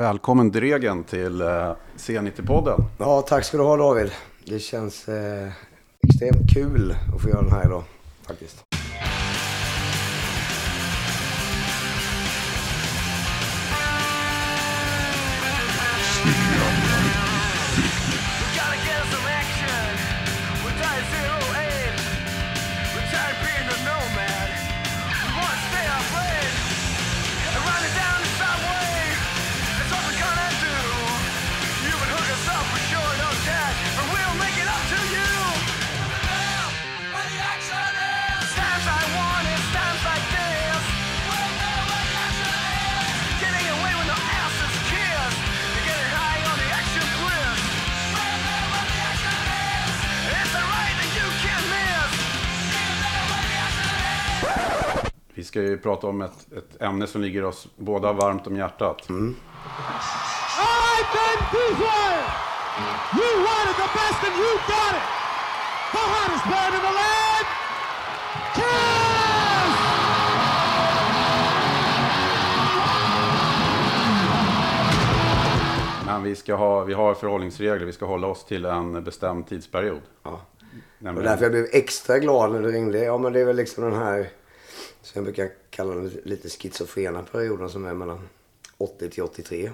Välkommen Dregen till eh, C90-podden. Ja, tack ska du ha David. Det känns eh, extremt kul att få göra den här idag faktiskt. Ska ju prata om ett, ett ämne som ligger oss båda varmt om hjärtat. All right, Ben Beasley! You wanted the best and you got it! The hottest band in the land! Kiss! Men vi, ska ha, vi har förhållningsregler. Vi ska hålla oss till en bestämd tidsperiod. Ja. Och Nämligen, därför jag blev extra glad när du ringde. Ja, men det är väl liksom den här, som jag brukar kalla den lite schizofrena perioden som är mellan 80 till 83.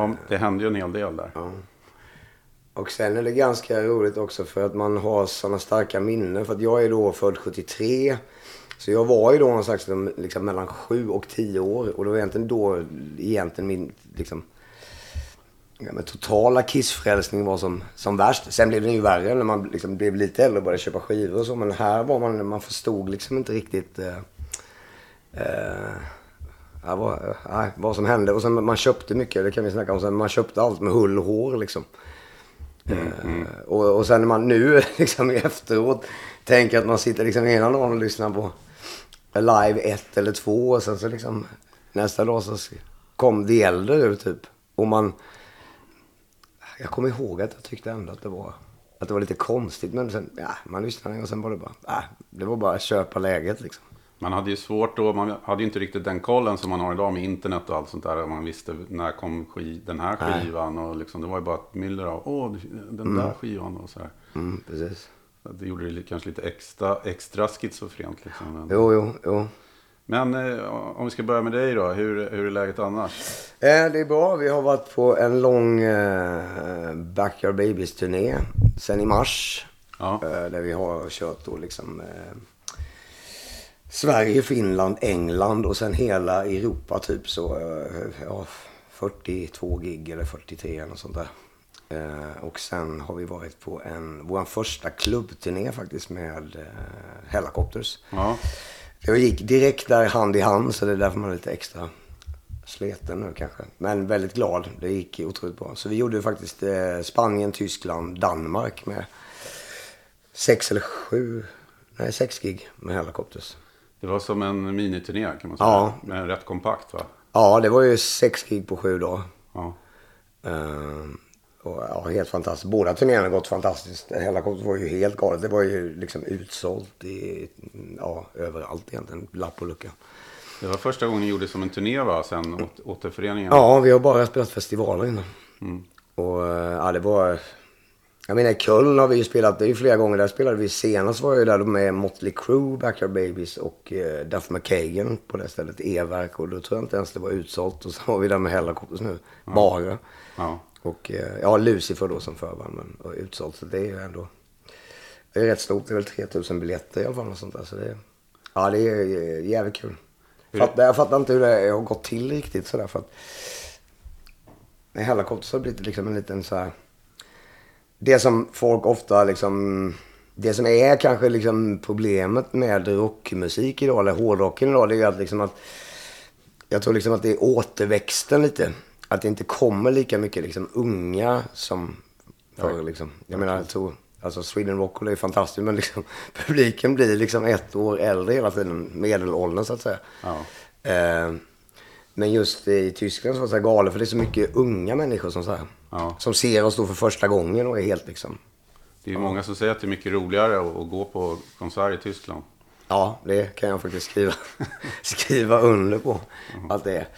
ja, det hände ju en hel del där. Ja. Och sen är det ganska roligt också för att man har sådana starka minnen. För att jag är då född 73. Så jag var ju då någon slags liksom, mellan 7 och 10 år. Och det var egentligen då egentligen min liksom, ja, totala kissfrälsning var som, som värst. Sen blev det ju värre när man liksom blev lite äldre och började köpa skivor och så. Men här var man, man förstod liksom inte riktigt eh, eh, ja, vad, nej, vad som hände. Och sen man köpte mycket, det kan vi snacka om sen. Man köpte allt med hull och hår liksom. Eh, och, och sen när man nu liksom efteråt tänker att man sitter liksom ena dagen och lyssnar på live ett eller två och sen så liksom nästa dag så kom The Elder ur typ. Och man... Jag kommer ihåg att jag tyckte ändå att det var, att det var lite konstigt. Men sen, ja, man lyssnade och sen var det bara, ja, det var bara att köpa läget liksom. Man hade ju svårt då, man hade ju inte riktigt den kollen som man har idag med internet och allt sånt där. Man visste när kom skiv, den här skivan och liksom, det var ju bara ett myller av, åh, den där skivan och så här. Mm, precis. Det gjorde det kanske lite extra, extra schizofrent liksom. Men, Jo, jo, jo. men eh, om vi ska börja med dig då, hur, hur är läget annars? Eh, det är bra. Vi har varit på en lång eh, Backyard Babies-turné sen i mars. Ja. Eh, där vi har kört då liksom eh, Sverige, Finland, England och sen hela Europa typ så. Eh, ja, 42 gig eller 43 eller sånt där. Eh, och sen har vi varit på en, vår första klubbturné faktiskt med eh, Hellacopters. Ja. Jag gick direkt där hand i hand så det är därför man är lite extra sleten nu kanske. Men väldigt glad. Det gick otroligt bra. Så vi gjorde faktiskt eh, Spanien, Tyskland, Danmark med sex eller sju, nej sex gig med Hellacopters. Det var som en miniturné kan man säga. Ja. Men rätt kompakt va? Ja, det var ju sex gig på sju dagar. Ja. Ehm, och, ja, helt fantastiskt. Båda turnéerna har gått fantastiskt. Hellacopters var ju helt galet. Det var ju liksom utsålt i, ja, överallt egentligen. Lapp och lucka. Det var första gången ni gjorde som en turné va? Sen åt, återföreningen? Ja, vi har bara spelat festivaler innan. Och eh, ja, det var... Jag menar i Köln har vi ju spelat, det är ju flera gånger där spelade vi. Senast var jag ju där med Motley Crue, Backyard Babies och eh, Duff McKagan på det stället, E-verk. Och då tror jag inte ens det var utsålt. Och så har vi där med Hellacopters nu, bara. Ja. Och eh, ja, Lucifer då som förband, men och utsålt. Så det är ju ändå... Det är rätt stort, det är väl 3000 biljetter i alla fall. Och sånt där, så det, ja, det är eh, jävligt kul. Fatt, jag fattar inte hur det har gått till riktigt sådär för att... Med Hellacopters har det blivit liksom en liten så här... Det som folk ofta liksom... Det som är kanske liksom problemet med rockmusik idag, eller hårdrocken idag, det är att liksom att... Jag tror liksom att det är återväxten lite. Att det inte kommer lika mycket liksom unga som förr liksom. Jag menar, jag tror... Alltså Sweden Rock är fantastiskt men liksom publiken blir liksom ett år äldre hela tiden. Medelåldern så att säga. Ja. Eh, Men just i Tyskland så var det så galet för det är så mycket unga människor som, så här, Ja. som ser oss då för första gången och är helt liksom... Det är ju många som säger att det är mycket roligare att, att gå på konsert i Tyskland. Ja, det kan jag faktiskt skriva, skriva under på. Att det är.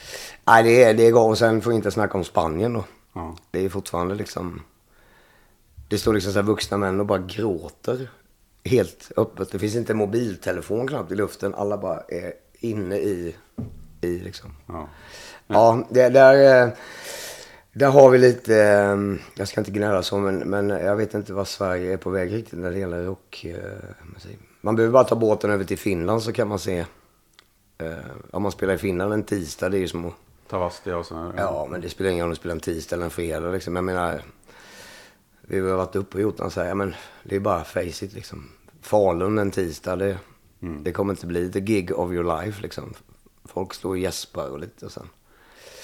Nej, det är, det är. Och sen får vi inte snacka om Spanien då. Ja. Det är fortfarande liksom... Det står liksom så här vuxna män och bara gråter. Helt öppet. Det finns inte mobiltelefon knappt i luften. Alla bara är inne i, i liksom. Ja. Ja, det, där, eh, där har vi lite, eh, jag ska inte gnälla så, men, men jag vet inte vad Sverige är på väg riktigt när det gäller rockmusik. Man behöver bara ta båten över till Finland så kan man se, eh, om man spelar i Finland en tisdag, det är ju som att, Tavastia och sådär. ja men det spelar ingen roll om du spelar en tisdag eller en fredag liksom. Jag menar, vi har varit uppe och gjort och säger, ja men det är bara face it liksom. Falun en tisdag, det, det kommer inte bli the gig of your life liksom. Folk står och gäspar och lite och sen.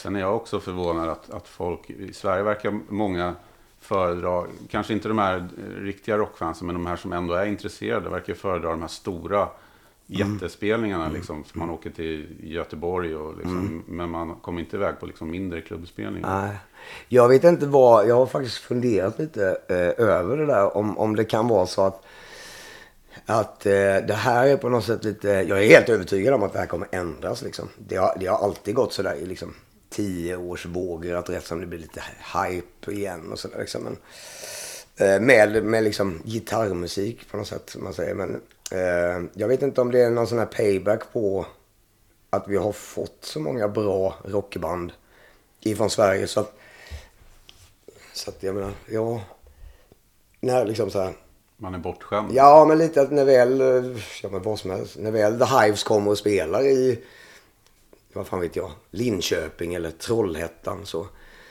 Sen är jag också förvånad att, att folk i Sverige verkar många föredra, kanske inte de här eh, riktiga rockfansen, men de här som ändå är intresserade verkar föredra de här stora jättespelningarna. Liksom, som man åker till Göteborg, och liksom, men man kommer inte iväg på liksom, mindre klubbspelningar. Nej. Jag vet inte vad, jag har faktiskt funderat lite eh, över det där. Om, om det kan vara så att, att eh, det här är på något sätt lite, jag är helt övertygad om att det här kommer ändras liksom. Det har, det har alltid gått sådär liksom tio års vågor att rätt som det blir lite hype igen och sådär liksom. Men, eh, med, med liksom gitarrmusik på något sätt, man säger. Men eh, jag vet inte om det är någon sån här payback på att vi har fått så många bra rockband ifrån Sverige så att, så att jag menar, ja, när liksom så här, Man är bortskämd. ja men lite att när väl, eh, ja men vad som helst, när väl The Hives kommer och spelar i, vad fan vet jag, Linköping eller Trollhättan så,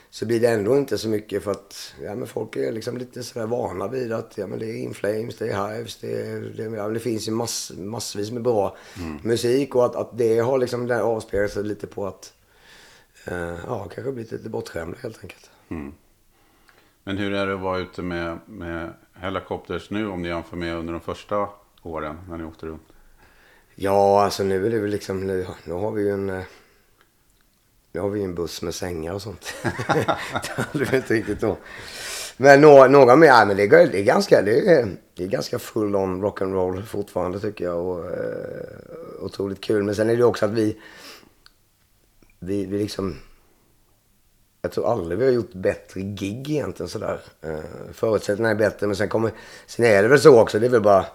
så blir det ändå inte så mycket för att, ja men folk är liksom lite sådär vana vid att, ja men det är In Flames, det är Hives, det, är, det, ja, det finns ju mass, massvis med bra musik och att, att det har liksom det avspeglat sig lite på att, eh, ja kanske blivit lite bortskämda helt enkelt. Men hur är det att vara ute med, med Helicopters nu om ni jämför med under de första åren när ni åkte runt? Ja, alltså nu är det väl liksom, nu, nu har vi ju en, eh, nu har vi ju en buss med sängar och sånt. det är inte riktigt då. Men några, några mer, ja, men det är, det är ganska, det är, det är ganska full on rock'n'roll fortfarande tycker jag. Och, eh, otroligt kul. Men sen är det också att vi, vi, vi liksom, jag tror aldrig vi har gjort bättre gig egentligen sådär. Eh, förutsättningarna är bättre men sen kommer, sen är det väl så också, det är väl bara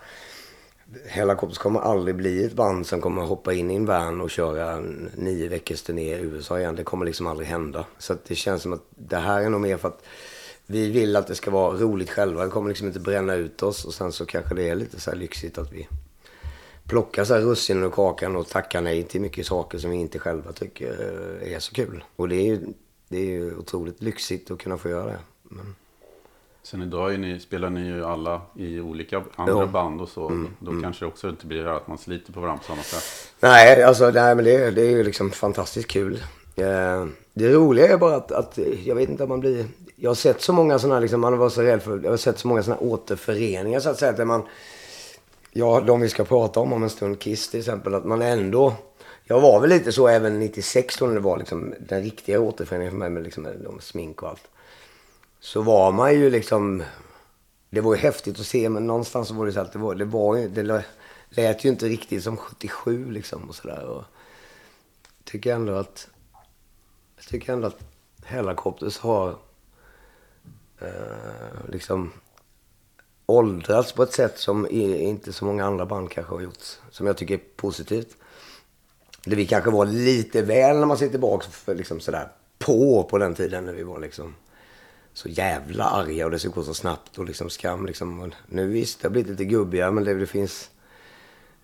Hellacopters kommer aldrig bli ett band som kommer hoppa in i en van och köra en nio veckors turné i USA igen. Det kommer liksom aldrig hända. Så att det känns som att det här är nog mer för att vi vill att det ska vara roligt själva. Vi kommer liksom inte bränna ut oss och sen så kanske det är lite så här lyxigt att vi plockar så här russinen ur kakan och tackar nej till mycket saker som vi inte själva tycker eh, är så kul. Och det är ju, det är ju otroligt lyxigt att kunna få göra det. Men, Sen idag ni, spelar ni ju alla i olika andra Ja. band och så. Då kanske det också inte blir att man sliter på varandra på samma sätt. Nej, alltså nej, men det, det är ju liksom fantastiskt kul. Eh, det roliga är bara att, att jag vet inte om man blir... Jag har sett så många sådana, liksom, man var så rädd för, jag har sett så många sådana återföreningar så att säga. Där man, ja, de vi ska prata om om en stund, Kiss till exempel, att man ändå... Jag var väl lite så även 96 då när det var liksom den riktiga återföreningen för mig med, liksom, med smink och allt. Så var man ju liksom... Det var ju häftigt att se men någonstans var det så att det var, det var ju, det lät ju inte riktigt som 77 liksom och sådär. Jag tycker ändå att, jag tycker ändå att Hellacopters har eh, liksom åldrats på ett sätt som inte så många andra band kanske har gjort. Som jag tycker är positivt. Det vi kanske var lite väl när man ser tillbaka för liksom sådär på på den tiden när vi var liksom så jävla arga och det skulle gå så snabbt och liksom skam liksom. Nu visst, det har blivit lite gubbigare men det, det finns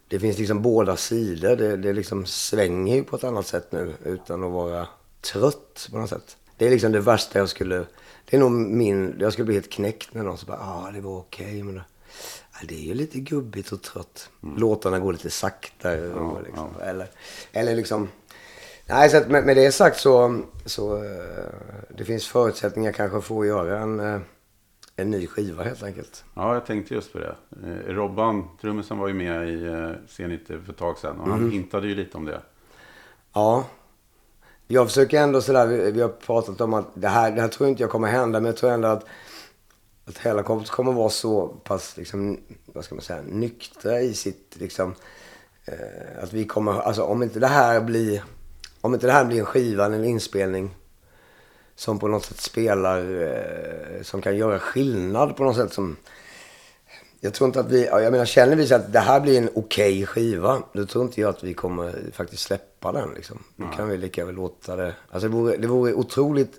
det finns liksom båda sidor. Det, det liksom svänger ju på ett annat sätt nu utan att vara trött på något sätt. Det är liksom det värsta jag skulle... Det är nog min... Jag skulle bli helt knäckt när någon så bara, ja ah, det var okej men... Ja, det är ju lite gubbigt och trött. Låtarna går lite saktare. och liksom, Eller, eller liksom... Nej, så att med, med det sagt så... så eh, det finns förutsättningar kanske för att göra en, eh, en ny skiva helt enkelt. Ja, jag tänkte just på det. Eh, Robban, trummisen var ju med i eh, C90 för ett tag sedan och Mm. han hintade ju lite om det. Ja. jag försöker ändå sådär, vi, vi har pratat om att det här, det här tror jag inte jag kommer hända, men jag tror ändå att, att Hellacopters kommer vara så pass, liksom, vad ska man säga, nyktra i sitt, liksom, eh, att vi kommer, alltså om inte det här blir, om inte det här blir en skiva eller en inspelning som på något sätt spelar, eh, som kan göra skillnad på något sätt som, jag tror inte att vi, ja, jag menar känner vi så att det här blir en okej skiva, då tror inte jag att vi kommer faktiskt släppa den liksom. Då kan vi lika väl låta det, alltså det vore, det vore otroligt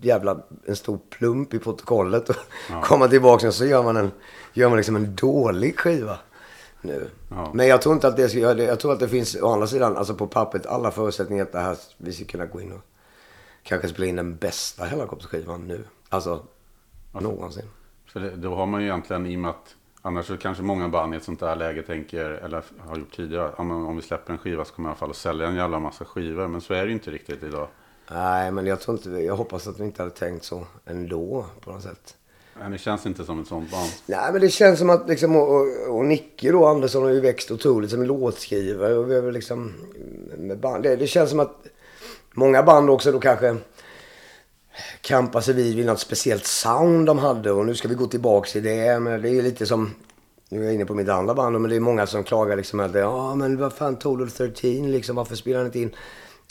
jävla en stor plump i protokollet och komma tillbaka och så gör man en, gör man liksom en dålig skiva nu. Ja. Men jag tror inte att det ska göra det. Jag tror att det finns å andra sidan, alltså på pappret, alla förutsättningar att det här, vi ska kunna gå in och kanske spela in den bästa Hellacopters-skivan nu. Alltså, någonsin. För det, då har man ju egentligen i och med att annars så kanske många band i ett sånt där läge tänker, eller har gjort tidigare, om vi släpper en skiva så kommer jag i alla fall att sälja en jävla massa skivor. Men så är det ju inte riktigt idag. Nej, men jag tror inte, jag hoppas att vi inte hade tänkt så ändå på något sätt. Men det känns inte som ett sånt band. Nej, men det känns som att liksom, och, och, Nicke då, Andersson har ju växt otroligt som låtskrivare och vi har väl liksom, med band, det, det känns som att många band också då kanske kampar sig vid, vid något speciellt sound de hade och nu ska vi gå tillbaka till det. Men det är lite som, nu är jag inne på mitt andra band men det är många som klagar liksom att ja men vad fan Total 13 liksom, varför spelar han inte in?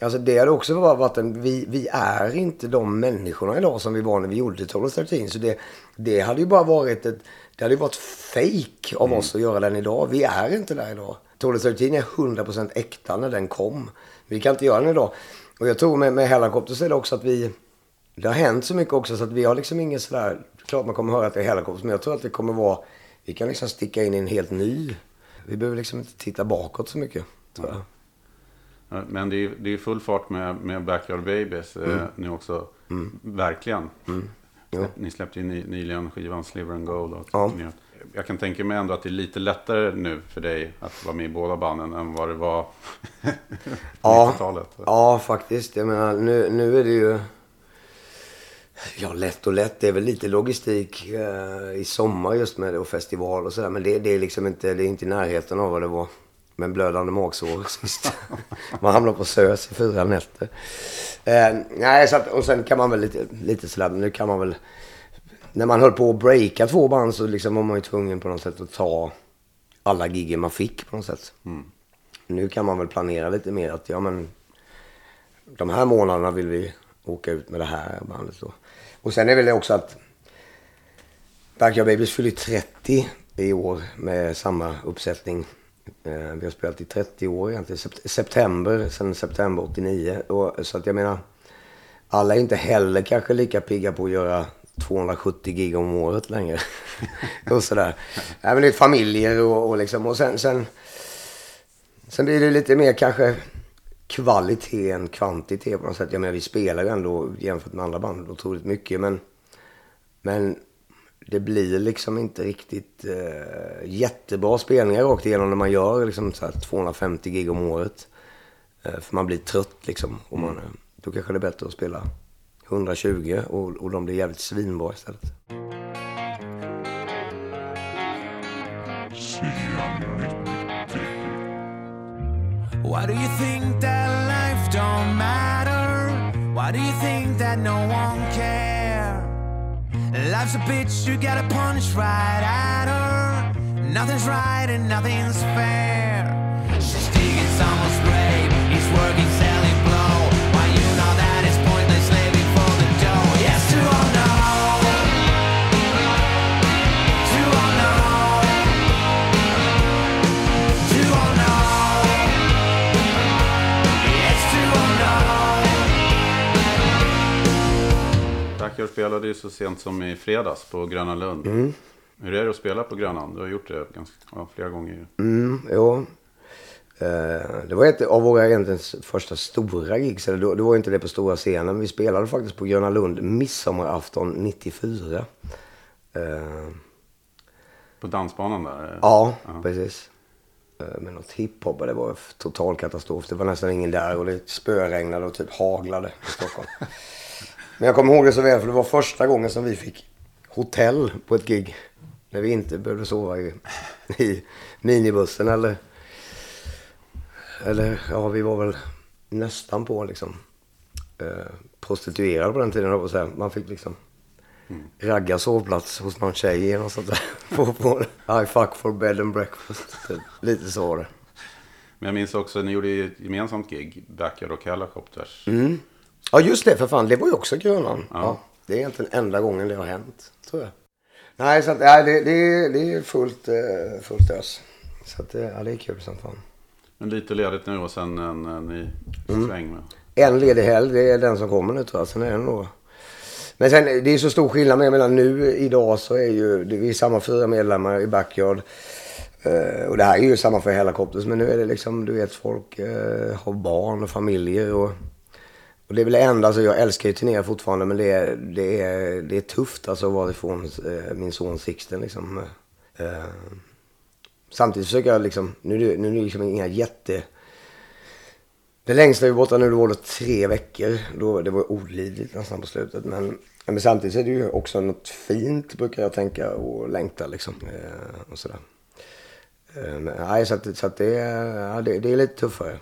Alltså det hade också varit en, vi, vi är inte de människorna idag som vi var när vi gjorde 13. Så det, det hade ju bara varit ett, det hade ju varit fake av oss att göra den idag. Vi är inte där idag. 13 är 100% äkta när den kom. Vi kan inte göra den idag. Och jag tror med, med Hellacopters är det också att vi, det har hänt så mycket också så att vi har liksom ingen sådär, klart man kommer höra att det är Hellacopters, men jag tror att det kommer vara, vi kan liksom sticka in i en helt ny. Vi behöver liksom inte titta bakåt så mycket, tror jag. Ja, Men det är, det är full fart med, med Backyard Babies eh, nu också. Verkligen. Jo. Ni släppte ju ny, nyligen skivan Sliver and Gold. Och Ja. Jag kan tänka mig ändå att det är lite lättare nu för dig att vara med i båda banden än vad det var på Ja, 90-talet. ja faktiskt. Jag menar, nu, nu är det ju... Ja, lätt och lätt. Det är väl lite logistik eh, i sommar just med det och festival och sådär. Men det, det är liksom inte, det är inte i närheten av vad det var med blödande magsår sist. man hamnar på SÖS i fyra nätter. Eh, nej, så att, och sen kan man väl lite, lite sådär, nu kan man väl... När man höll på att breaka två band så liksom var man ju tvungen på något sätt att ta alla giggen man fick på något sätt. Nu kan man väl planera lite mer att ja men de här månaderna vill vi åka ut med det här bandet då. Och sen är väl det också att Backyard Babies fyller 30 i år med samma uppsättning. Eh, vi har spelat i 30 år egentligen. September, sen september 89. Och, så att jag menar, alla är inte heller kanske lika pigga på att göra 270 gig om året längre. och sådär. Även det är familjer och, och liksom, och sen, sen Sen blir det lite mer kanske kvalitet än kvantitet på något sätt. Jag menar vi spelar ju ändå jämfört med andra band otroligt mycket men, men det blir liksom inte riktigt eh, jättebra spelningar rakt igenom när man gör liksom så här 250 gig om året. Eh, för man blir trött liksom. Och man, eh, då kanske det är bättre att spela 120 och, och de blir jävligt svinbra istället. Why do you think that life don't matter? Why do you think that no one care? Life's a bitch, you gotta punch right at her. Nothing's right and nothing's fair. She's digging someone's grave, he's working Backyard spelade ju så sent som i fredags på Gröna Lund. Mm. Hur är det att spela på Grönan? Du har gjort det ganska, ja, flera gånger. Mm, jo. Eh, det var ett av våra egentligen första stora gigs. Eller då var inte det på stora scenen. men Vi spelade faktiskt på Gröna Lund midsommarafton 94. Eh, På dansbanan där? ja, precis. Eh, med något hiphop det var total katastrof. Det var nästan ingen där och det spöregnade och typ haglade i Stockholm. Men jag kommer ihåg det så väl för det var första gången som vi fick hotell på ett gig. När vi inte behövde sova i, i minibussen eller... Eller ja, vi var väl nästan på liksom eh, prostituerad på den tiden. att säga. Man fick liksom ragga sovplats hos någon tjej eller något sånt där. på, på, I fuck for bed and breakfast. Typ. Lite så var det. Men jag minns också, ni gjorde ju ett gemensamt gig, Backyard och Helicopters. Mm. Ja just det, för fan. Det var ju också Grönan. Ja. det är egentligen enda gången det har hänt, tror jag. Nej, så att, nej, det, det, det är fullt, eh, fullt ös. Så att, eh, ja, det är kul som fan. Men lite ledigt nu och sen en, en ny Mm. sväng med. En ledig helg, det är den som kommer nu tror jag. Sen är det nog... Men sen, det är så stor skillnad. Menar nu idag så är ju, vi är samma fyra medlemmar i Backyard. Eh, och det här är ju samma för Helicopters. Men nu är det liksom, du vet folk eh, har barn och familjer och... Och det är väl det enda, alltså jag älskar ju turnera fortfarande men det är, det är, det är tufft alltså att vara ifrån eh, min son Sixten liksom. Eh, samtidigt försöker jag liksom, nu, nu, det- nu är det liksom inga jätte... Det längsta vi var borta nu det var då tre veckor. Då, det var olidligt nästan på slutet. Men, men samtidigt är det ju också något fint brukar jag tänka och längta liksom. Eh, och sådär. Eh, men, nej, så att, så att det, ja, det, det är lite tuffare.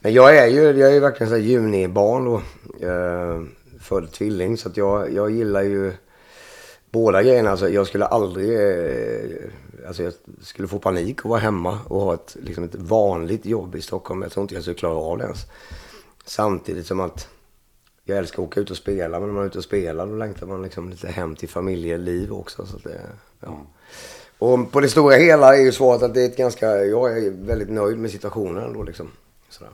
Men jag är ju, jag är ju verkligen så här junibarn då. Eh, född tvilling. Så att jag, jag gillar ju båda grejerna. Alltså, jag skulle aldrig... Eh, alltså jag skulle få panik och vara hemma och ha ett, liksom ett vanligt jobb i Stockholm. Jag tror inte jag skulle klara av det ens. Samtidigt som att jag älskar att åka ut och spela. Men när man är ute och spelar då längtar man liksom lite hem till familjeliv också. Så att det, ja. Och på det stora hela är ju svaret att det är ett ganska... Jag är väldigt nöjd med situationen ändå liksom. Sådär.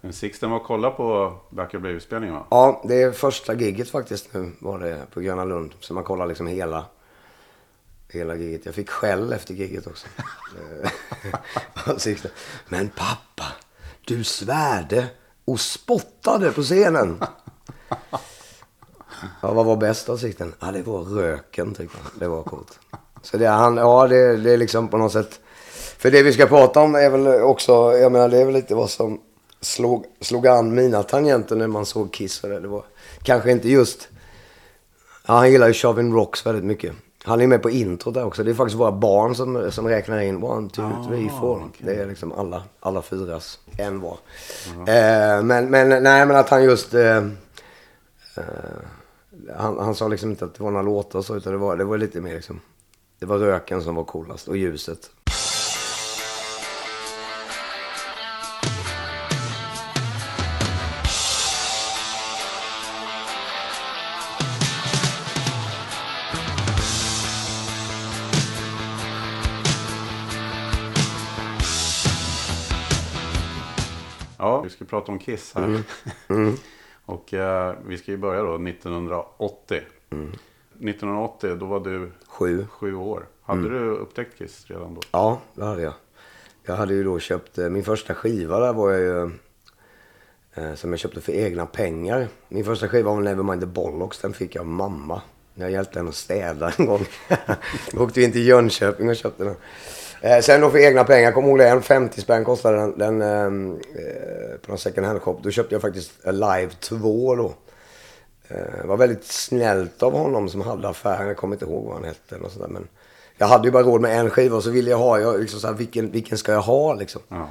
Men Sixten var och kolla på Backyard Baby-spelningen va? Ja, det är första giget faktiskt nu var det på Gröna Lund. Så man kollar liksom hela, hela giget. Jag fick skäll efter giget också. Eh. Men pappa, du svärde och spottade på scenen. Ja, vad var bäst av Sixten? Ja, det var röken tyckte han. Det var coolt. Så det, han, ja, det, det är liksom på något sätt. För det vi ska prata om är väl också, jag menar det är väl lite vad som slog, slog an mina tangenter när man såg Kiss. Det, var kanske inte just, ja, han gillar ju Shovin Rocks väldigt mycket. Han är med på introt där också. Det är faktiskt våra barn som, som räknar in one, two, three, four. Det är liksom alla, alla fyras en var. Eh, men, men nej, men att han just... Eh, eh, han, han sa liksom inte att det var några låtar och så, utan det var, det var lite mer liksom... Det var röken som var coolast och ljuset. Ja, vi ska prata om Kiss här. Mm. och eh, vi ska ju börja då 1980. Mm. 1980, då var du Sju. sju år. Hade Mm. du upptäckt Kiss redan då? Ja, det hade jag. Jag hade ju då köpt, eh, min första skiva där var jag ju, eh, som jag köpte för egna pengar. Min första skiva var Nevermind the Bollocks, den fick jag av mamma. När jag hjälpte henne att städa en gång. Då åkte vi in till Jönköping och köpte den. Eh, sen då för egna pengar, kom ihåg det, en 50 spänn kostade den, den ehm, eh, på någon second hand shop. Då köpte jag faktiskt Alive 2 då. Eh, Det var väldigt snällt av honom som hade affären. Jag kommer inte ihåg vad han hette. eller något sånt där, men jag hade ju bara råd med en skiva och så ville jag ha, jag, liksom så här, vilken, vilken ska jag ha liksom? Ja.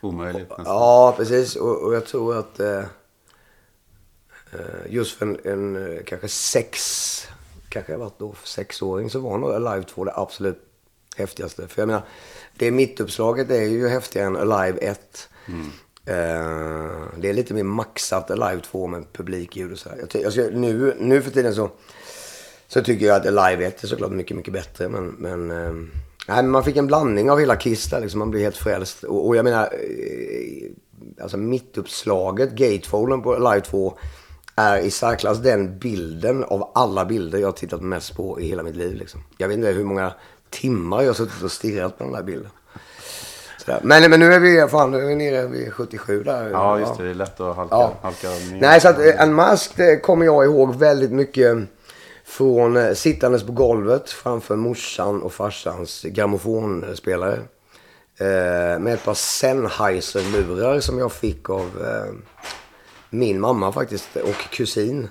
Omöjligt nästan. Ja, precis. Och, och jag tror att eh, eh, just för en, en eh, kanske sex, kanske jag varit då sexåring så var nog Alive 2 det absolut häftigaste. För jag menar, det mittuppslaget är ju häftigare än Alive 1. Eh, det är lite mer maxat Alive 2 med publikljud och sådär. Jag, ty- jag ska, nu, nu för tiden så, så tycker jag att Alive 1 är såklart mycket, mycket bättre. Men, men, uh, nej, men man fick en blandning av hela Kiss där liksom. Man blir helt frälst. Och, och jag menar, eh, alltså mittuppslaget, gatefolden på Alive 2 är i särklass den bilden av alla bilder jag har tittat mest på i hela mitt liv. Liksom. Jag vet inte hur många timmar jag har suttit och stirrat på den där bilden. Sådär. Men, men nu är vi, fan, nu är vi nere vid 77 där. Ja, just det. Det är lätt att halka, Ja. halka ner. Nej, så att eh, en mask det kommer jag ihåg väldigt mycket från eh, sittandes på golvet framför morsan och farsans grammofonspelare. Eh, med ett par Sennheiser-lurar som jag fick av eh, min mamma faktiskt och kusin.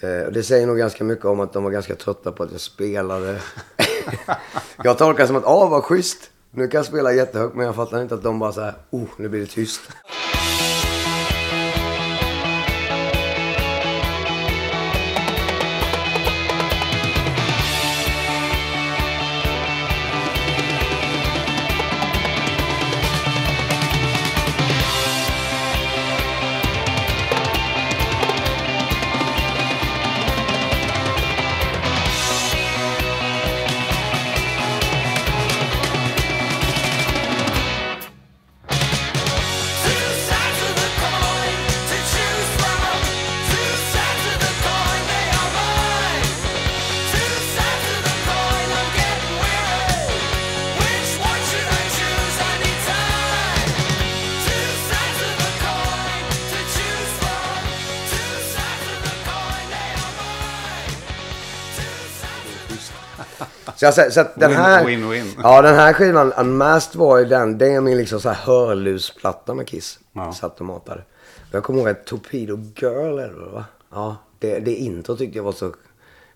Eh, och det säger nog ganska mycket om att de var ganska trötta på att jag spelade. jag tolkar det som att, ah vad schysst. Nu kan jag spela jättehögt men jag fattar inte att de bara så här, oh nu blir det tyst. Så, jag, så, den Win- här... win-win. Ja, den här skivan, Unmasked var ju den. Det är min liksom så här hörlusplatta med Kiss. Ja. Satt och matade. Jag kommer ihåg att Torpedo Girl är det va? Ja, det, det intro tyckte jag var så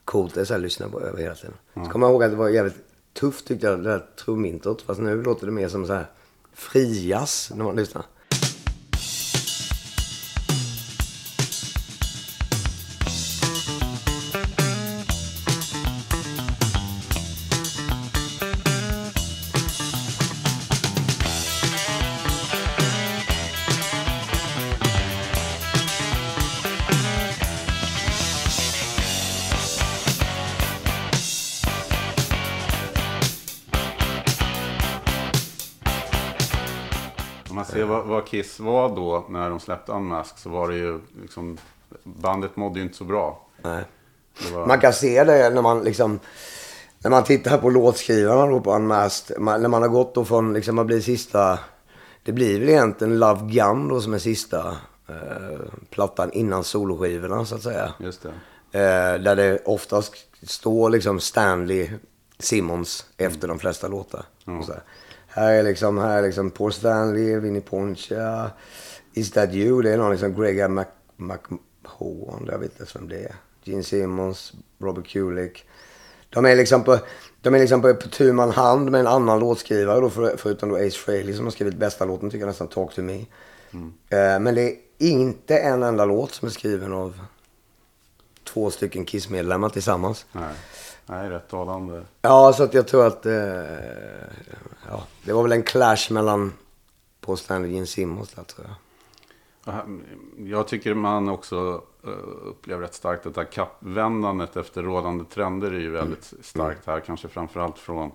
coolt. Det så här lyssna på över hela tiden. Så kommer jag ihåg att det var jävligt tufft tyckte jag, det där trumintrot. Fast nu låter det mer som så här frias när man lyssnar. Vad, Kiss var då när de släppte Unmask så var det ju liksom, bandet mådde ju inte så bra. Nej. Var, Man kan se det när man liksom när man tittar på låtskrivarna då på Unmasked. Man, när man har gått då från liksom man blir sista. Det blir väl egentligen Love Gun då som är sista eh, plattan innan soloskivorna så att säga. Just det. Eh, där det oftast står liksom Stanley Simmons efter de flesta låtar. Och så här. är liksom, här är liksom Paul Stanley, Vinnie Poncha, Is That You? Det är någon liksom Grega Mc, McMahon, jag vet inte ens vem det är. Gene Simmons, Robert Kulick. De är liksom på, de är liksom på, på tu man hand med en annan låtskrivare då, för, förutom då Ace Frehley som har skrivit bästa låten tycker jag nästan, Talk To Me. Eh, men det är inte en enda låt som är skriven av två stycken Kiss-medlemmar tillsammans. Nej, Nej rätt talande. Ja, så att jag tror att... Eh, ja, det var väl en clash mellan Paul Stanley och Gene Simmons där tror jag. Jag tycker man också eh, upplever rätt starkt att det här kappvändandet efter rådande trender är ju väldigt starkt här. Kanske framförallt från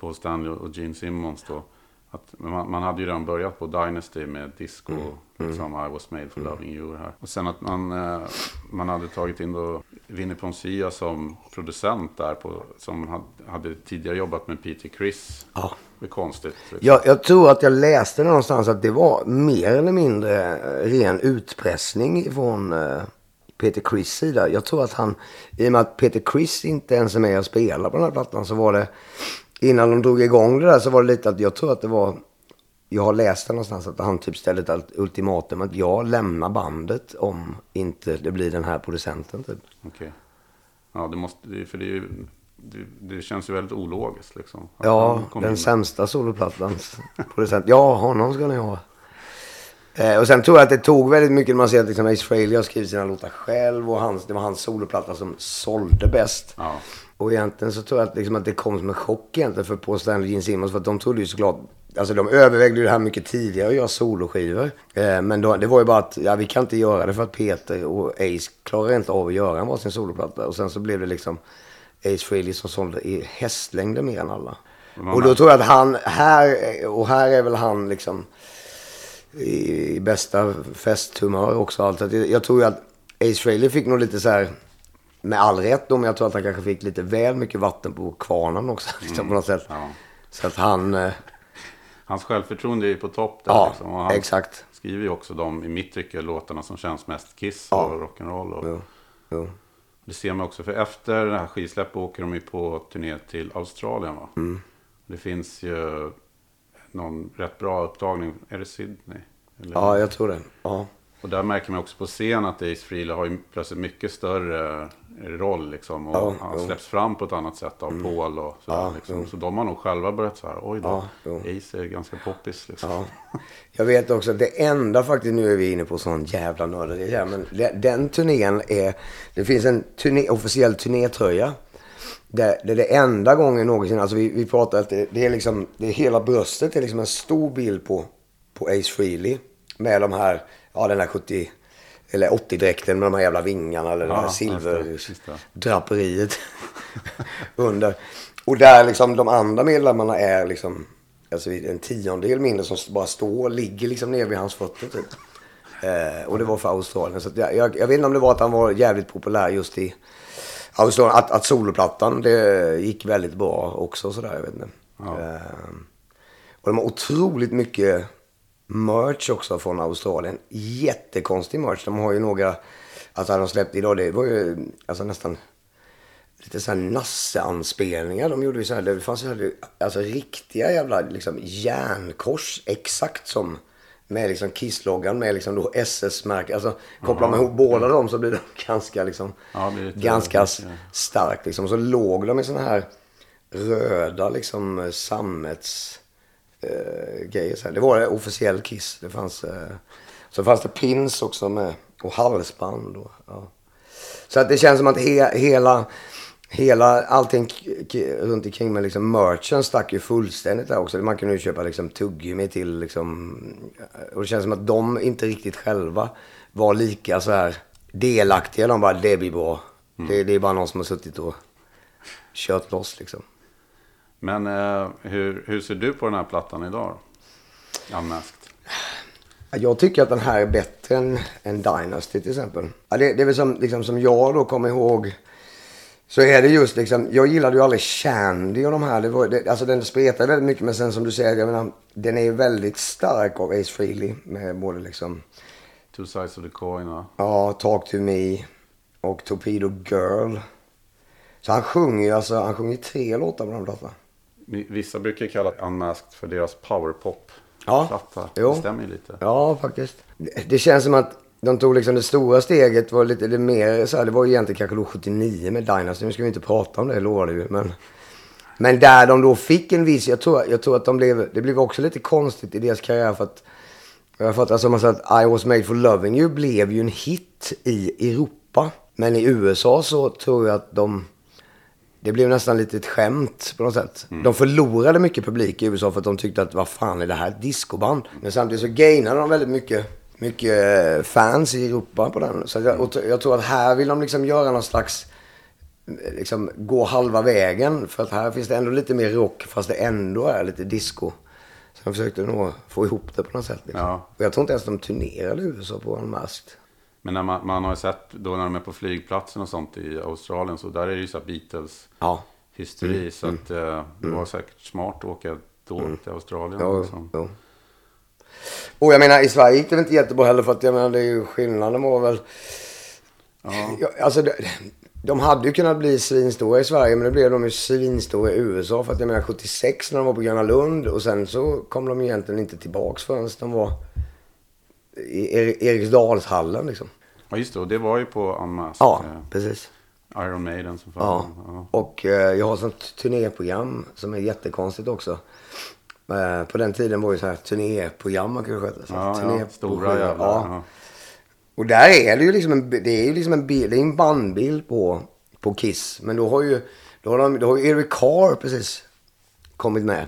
Paul Stanley och Gene Simmons då. Att man, man hade ju redan börjat på Dynasty med disco, liksom I was made for loving you här. Och sen att man, eh, man hade tagit in då Vinnie Poncia som producent där, på, som hade, hade tidigare jobbat med Peter Criss. Ja. Det är konstigt. Liksom. Jag, jag tror att jag läste någonstans att det var mer eller mindre eh, ren utpressning från eh, Peter Criss sida. Jag tror att han, i och med att Peter Criss inte ens är med och spelar på den här plattan så var det, innan de drog igång det där så var det lite att jag tror att det var, jag har läst det någonstans att han typ ställde ett ultimatum att jag lämnar bandet om inte det blir den här producenten typ. Okej. Ja, det måste, för det, är ju, det, det känns ju väldigt ologiskt liksom. Att Ja, den in. sämsta soloplattans producent. Ja, honom ska ni ha. Eh, och sen tror jag att det tog väldigt mycket man ser att liksom Frehley har skrivit sina låtar själv och hans, det var hans soloplatta som sålde bäst. Ja. Och egentligen så tror jag att, liksom att det kom som en chock egentligen för Paul Stanley och Gene Simmons. För att de trodde ju såklart, alltså de övervägde ju det här mycket tidigare att göra soloskivor. Eh, men då, det var ju bara att, ja vi kan inte göra det för att Peter och Ace klarar inte av att göra en varsin soloplatta. Och sen så blev det liksom Ace Frehley som sålde i hästlängder mer än alla. Man- Och då tror jag att han, här, och här är väl han liksom i, i bästa festhumör också. Allt. Jag tror ju att Ace Frehley fick nog lite så här, med all rätt då, men jag tror att han kanske fick lite väl mycket vatten på kvarnen också. Liksom, på något sätt. Ja. Så att han, eh, Hans självförtroende är ju på topp där. ja, liksom. och han exakt. skriver ju också de, i mitt tycke, låtarna som känns mest Kiss Ja. och rock'n'roll. Och Jo, jo. Det ser man också, för efter det här skivsläppet åker de ju på turné till Australien. Va? Mm. Det finns ju någon rätt bra upptagning. Är det Sydney? Eller? Ja, jag tror det. Ja. Och där märker man också på scen att Ace Frehley har ju plötsligt mycket större roll liksom. Och Ja, han. Mm. släpps fram på ett annat sätt av Paul och sådär, Ja, liksom. Så de har nog själva börjat så här, oj då. Ace är ganska poppis liksom. Ja. Jag vet också att det enda faktiskt, nu är vi inne på sån jävla nörderi här, men den turnén är, det finns en turné, officiell turnétröja. Det, det är det enda gången någonsin, alltså vi, vi pratar att det, det är liksom, det är hela bröstet är liksom en stor bild på, på Ace Frehley. Med de här, ja den här 70, eller 80-dräkten med de här jävla vingarna eller Ja, här det, det. silverdraperiet under. Och där liksom de andra medlemmarna är liksom alltså en tiondel mindre som bara står, ligger liksom ner vid hans fötter typ. Eh, och det var för Australien. Så jag, jag, jag vet inte om det var att han var jävligt populär just i Australien. Att, att soloplattan, det gick väldigt bra också sådär, jag vet inte. Ja. Eh, och de har otroligt mycket merch också från Australien. Jättekonstig merch. De har ju några, alltså de släppte idag, det var ju alltså nästan lite så här Nasse-anspelningar. De gjorde ju så här, det fanns ju alltså riktiga jävla liksom järnkors. Exakt som med liksom Kiss-loggan med liksom då SS-märke. Alltså kopplar man ihop båda dem så blir det ganska liksom, Ja, ganska ja. starkt liksom. Så låg de i såna här röda liksom eh, sammets eh, grejer. Så här. Det var officiell Kiss. Det fanns, eh, så fanns det pins också med och halsband. Och, ja. Så att det känns som att he, hela, hela allting runt omkring med liksom merchen stack ju fullständigt där också. Man kunde ju köpa liksom tuggummi till liksom, och det känns som att de inte riktigt själva var lika så här delaktiga. De bara, det blir bra. Det, det är bara någon som har suttit och kört loss liksom. Men eh, hur, hur ser du på den här plattan idag? Unmasked. Jag tycker att den här är bättre än, än Dynasty till exempel. Ja, det, det är väl som, liksom, som jag då kommer ihåg. Så är det just liksom, jag gillade ju aldrig Shandy och de här. Det var, det, alltså den spretar väldigt mycket men sen som du säger, jag menar, den är ju väldigt stark av Ace Frehley. Med både liksom, Two sides of the coin va? ja, Talk to me och Torpedo Girl. Så han sjunger ju alltså, han sjunger tre låtar på den plattan. Vissa brukar kalla Unmasked för deras powerpop. Ja. Det stämmer ju lite. Ja, faktiskt. Det, känns som att de tog liksom det stora steget var lite det mer så här, det var ju egentligen kanske då 79 med Dynasty. Nu ska vi inte prata om det, lovade vi. Men, men där de då fick en viss, jag tror, jag tror att de blev, det blev också lite konstigt i deras karriär för att jag har fattat som att I was made for loving you blev ju en hit i Europa. Men i USA så tror jag att de det blev nästan lite ett skämt på något sätt. De förlorade mycket publik i USA för att de tyckte att vad fan är det här discoband? Men samtidigt så gainade de väldigt mycket, mycket eh, fans i Europa på den. Så jag, jag tror att här vill de liksom göra någon slags, eh, liksom gå halva vägen. För att här finns det ändå lite mer rock fast det ändå är lite disco. Så de försökte nog få ihop det på något sätt. Liksom. Ja. Och jag tror inte ens de turnerade i USA på en Masked. Men när man, man har sett då när de är på flygplatsen och sånt i Australien så där är det ju så Beatles Ja. hysteri. Så att eh, det var säkert smart att åka då till Australien. Jo, liksom. jo. Och jag menar i Sverige gick det väl inte jättebra heller för att jag menar det är ju skillnaden var väl. Ja. alltså de, de hade ju kunnat bli svinstora i Sverige men nu blev de ju svinstora i USA för att jag menar 76 när de var på Gröna Lund och sen så kom de egentligen inte tillbaks förrän de var i Er- Eriksdalshallen liksom. Ja just det, och det var ju på Unmasked. Ja, eh, precis. Iron Maiden som Ja. Ja. Och eh, jag har ett sånt turnéprogram som är jättekonstigt också. Eh, på den tiden var ju så här turnéprogram man kunde sköta. Så Ja, turné ja, stora jävlar. Ja. Ja. Och där är det ju liksom en, det är ju liksom en, bild, det är en bandbild på, på Kiss. Men då har ju, då har, de, då har ju Eric Carr precis kommit med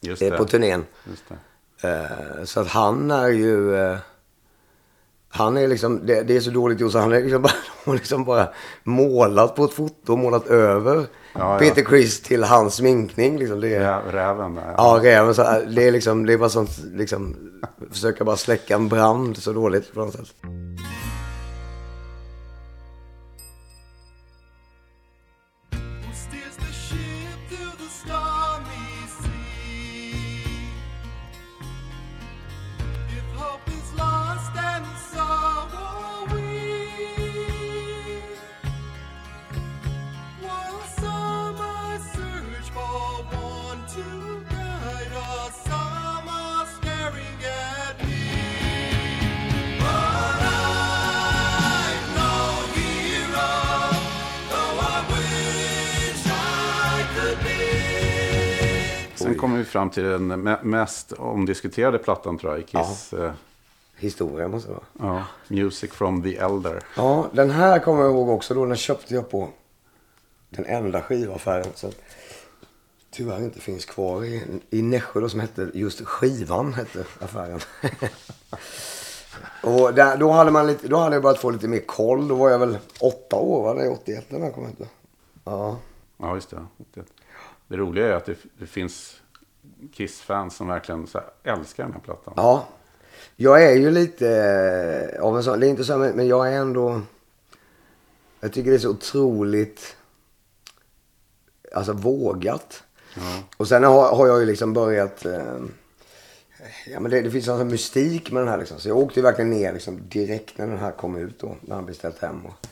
Just eh, det. på turnén. Just det. Eh, så att han är ju... Han är liksom, det, det är så dåligt gjort så han är liksom bara, liksom bara målat på ett foto, målat över ja. Peter Criss till hans sminkning. Liksom. Det är, Rä- Räven där. Ja, räven. Så, här, det är liksom, det är bara sånt, liksom, försöka bara släcka en brand så dåligt på något sätt. Fram till den me- mest omdiskuterade plattan tror jag i Kiss. Ja. Historia måste det vara. Ja. Music from the Elder. Ja, den här kommer jag ihåg också. Då den köpte jag på den enda skivaffären. Så tyvärr inte finns kvar i, i Nässjö då, som hette just Skivan hette affären. och där, då, hade man lite, då hade jag börjat få lite mer koll. Då var jag väl åtta år, va? Det är 81 när den kom ut. Ja. Ja, just det. Det, det roliga är att det, det finns Kiss-fans som verkligen älskar den här plattan. Ja. Jag är ju lite eh, av en sån, det är inte så men jag är ändå, jag tycker det är så otroligt, alltså vågat. Och sen har, har jag ju liksom börjat, eh, ja men det, det finns en sån mystik med den här liksom. Så jag åkte ju verkligen ner liksom direkt när den här kom ut då, när han beställt hem. Och,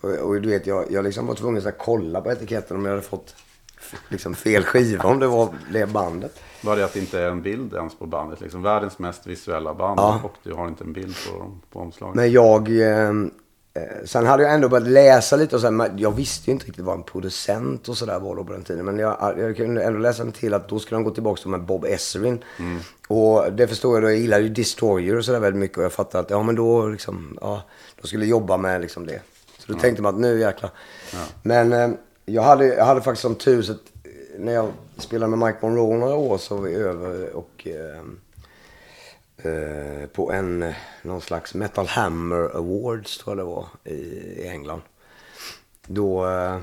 Och, och du vet, jag, jag liksom var tvungen att kolla på etiketten om jag hade fått liksom fel skiva, om det var det bandet. Bara det att det inte är en bild ens på bandet. Liksom världens mest visuella band. Ja. Och du har inte en bild på, på omslaget. Men jag... Eh, eh, sen hade jag ändå börjat läsa lite och sen, jag visste ju inte riktigt vad en producent och sådär var då på den tiden. Men jag, jag kunde ändå läsa mig till att då skulle de gå tillbaka till med Bob Esserin. Och det förstår jag då. Jag gillade ju Destroyer och sådär väldigt mycket. Och jag fattade att ja men då liksom, ja, de skulle jobba med liksom det. Så då tänkte man att nu jäklar. Men eh, jag, hade, jag hade faktiskt som tur så att eh, när jag spelade med Mike Monroe några år så var vi över och eh, eh, på en, eh, någon slags Metal Hammer Awards tror jag det var i, i England. Då, eh,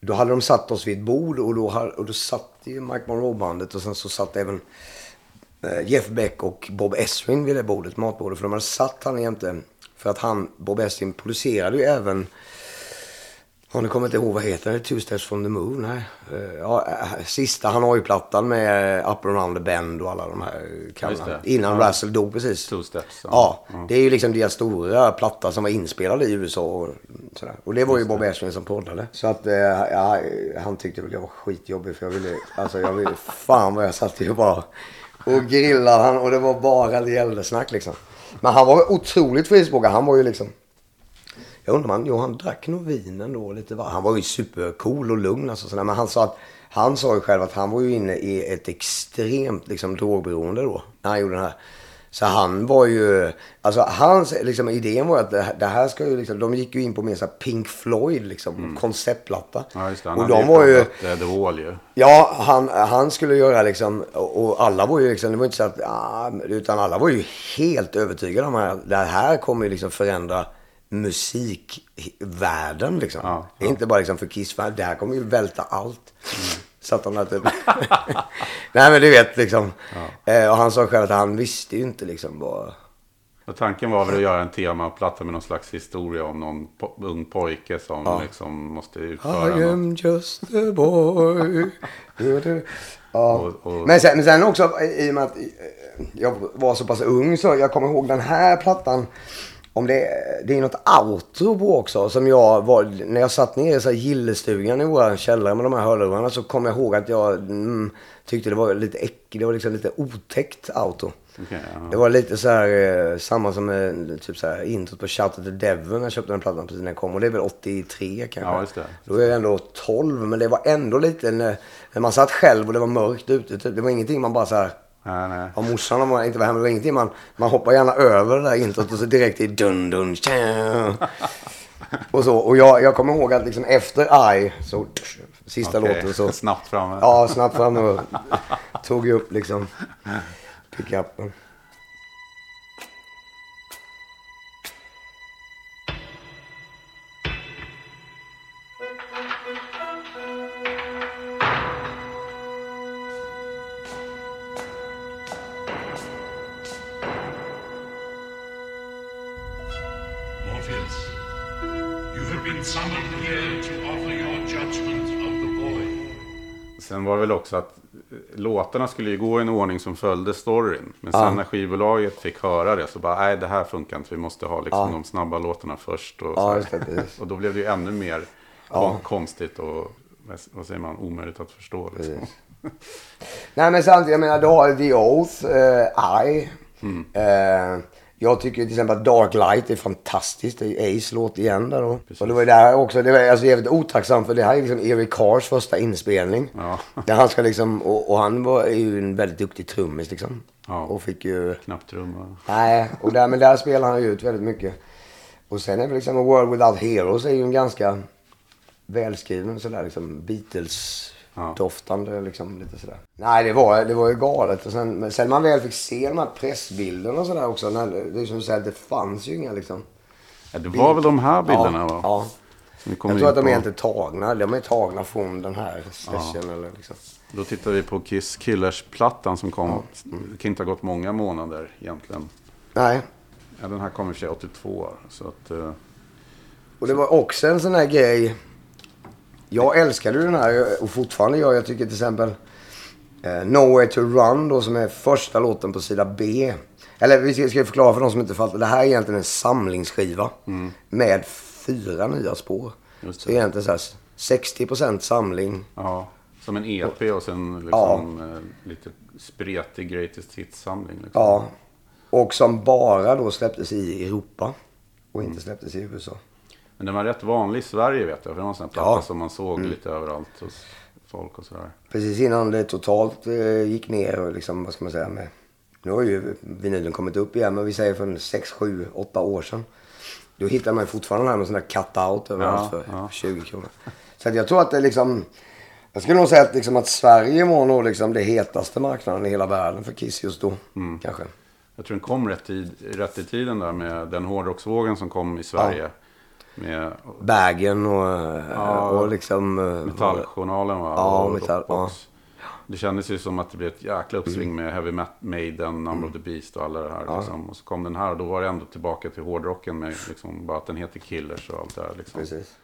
då hade de satt oss vid ett bord och då, och då satt ju Mike Monroe-bandet och sen så satt även eh, Jeff Beck och Bob Esrin vid det bordet, matbordet. För de hade satt han jämte. För att han, Bob Esrin, producerade ju även har ni kommer inte ihåg vad heter det? Two Steps from the Moon? Nej. Eh, Ja, eh, sista han har ju plattan med eh, Up Around the Bend och alla de här Ja, just kallarna. det. Innan Ja. Russell dog precis. Two Steps. Ja, det är ju liksom deras stora platta som var inspelad i USA och sådär. Och det var ju Bob Esrin som poddade. Så att ja, han tyckte väl jag var skitjobbig för jag ville, alltså jag ville, fan vad jag satt ju bara och grillade han och det var bara gällde-snack liksom. Men han var otroligt frispråkig. Han var ju liksom jag undrar om han, han drack nog vinen då lite. va? Han var ju supercool och lugn alltså, sådär. Men han sa, att, han sa ju själv att han var ju inne i ett extremt liksom, drogberoende då. När han gjorde den här. Så han var ju, alltså hans liksom, idén var att det, här- det här ska ju liksom, de gick ju in på mer så Pink Floyd liksom, konceptplatta. Mm. Ja, just det. Han och de var ju, eh, The Wall ju. Ja, han, han skulle göra liksom, och och alla var ju liksom, det var inte så att, ah, utan alla var ju helt övertygade om att det här kommer ju liksom förändra musikvärlden liksom. Ja, är inte bara liksom för kiss det här kommer ju välta allt. Så att han hade typ... Nej men du vet liksom. Eh, och han sa själv att han visste ju inte liksom vad... Och tanken var väl att göra en temaplatta med någon slags historia om någon po- ung pojke som liksom måste utföra I något. am just a boy. ja. Och- och- Men, sen, men sen också i och med att eh, jag var så pass ung så jag kommer ihåg den här plattan. Om det, det är något outro på också som jag var, när jag satt ner i så gillestugan i vår källare med de här hörlurarna så kommer jag ihåg att jag mm, tyckte det var lite äckligt, det var liksom lite otäckt outro. Ja. Det var lite så här, eh, samma som eh, typ så här introt på Shout at the Devil när jag köpte den plattan precis när den kom. Och det är väl 83 kanske. Ja, just det. Då är jag ändå 12, men det var ändå lite när, när man satt själv och det var mörkt ute. Typ. Det var ingenting man bara så här, Nej, nej. morsan var inte var hemma, det var ingenting man, man hoppar gärna över det där introt och så direkt i dun dun tja. Och så, och jag, jag kommer ihåg att liksom efter I, så sista Okej, låten så. Snabbt framme. Ja, snabbt fram och tog ju upp liksom pickupen. Också att eh, låtarna skulle ju gå i en ordning som följde storyn. Men sen när skivbolaget fick höra det så bara, nej det här funkar inte. Vi måste ha liksom de snabba låtarna först. Och, så och då blev det ju ännu mer kon- konstigt och vad- säger man, omöjligt att förstå. Liksom. Nej men samtidigt, jag menar du har The Oath, uh, I. Eh, jag tycker till exempel att Dark Light är fantastiskt. Det är Ace låt igen där då. Och det var ju där också, det var alltså jävligt otacksamt för det här är liksom Eric Cars första inspelning. Ja. Där han ska liksom, och, och han var ju en väldigt duktig trummis liksom. Ja. Och fick ju, Knapptrumma. nej, och där, men där spelar han ju ut väldigt mycket. Och sen är det liksom A World Without Heroes är ju en ganska välskriven sådär liksom Beatles-doftande liksom lite sådär. Nej det var, det var ju galet. Och sen, men sen man väl fick se de här pressbilderna och sådär också. När, det är som du säger, det fanns ju inga liksom. Ja, det var väl de här bilderna ja, va? Ja. Jag tror att de är inte tagna. De är tagna från den här session eller liksom. Då tittade vi på Kiss Killers-plattan som kom. Det kan inte ha gått många månader egentligen. Nej. Ja, den här kom i och för sig 82. Så att, eh, Och det var också en sån här grej. Jag älskade den här och fortfarande gör jag. tycker till exempel eh, Nowhere to Run då som är första låten på sida B. Eller vi ska, ska förklara för de som inte fattar. Det här är egentligen en samlingsskiva. Med fyra nya spår. Just Så det. egentligen så här 60% samling. Ja, som en EP och sen liksom eh, lite spretig greatest hits-samling. Liksom. Ja. Och som bara då släpptes i Europa. Och inte släpptes i USA. Men den var rätt vanlig i Sverige vet jag. För det var en sån här platta Ja. som man såg lite överallt hos folk och sådär. Precis innan det totalt eh, gick ner och liksom, vad ska man säga med... Nu har ju vinylen kommit upp igen, men vi säger för en 6, 7, 8 år sedan. Då hittar man fortfarande den här med sån där cut-out överallt Ja, för ja. 20 kronor. Så jag tror att det liksom... Jag skulle nog säga att, liksom att Sverige var nog liksom det hetaste marknaden i hela världen för Kiss just då. Mm. Kanske. Jag tror den kom rätt, tid, rätt i tiden där med den hårdrocksvågen som kom i Sverige. Med Bagen och, eh, Ja, och liksom... eh, Metalljournalen va? Ja, Och metall, Rockbox. Det kändes ju som att det blev ett jäkla uppsving Mm. med Heavy Maiden, Number of the Beast och alla det här. Liksom. Och så kom den här och då var det ändå tillbaka till hårdrocken med liksom, bara att den heter Killers och allt det här. Liksom. Precis.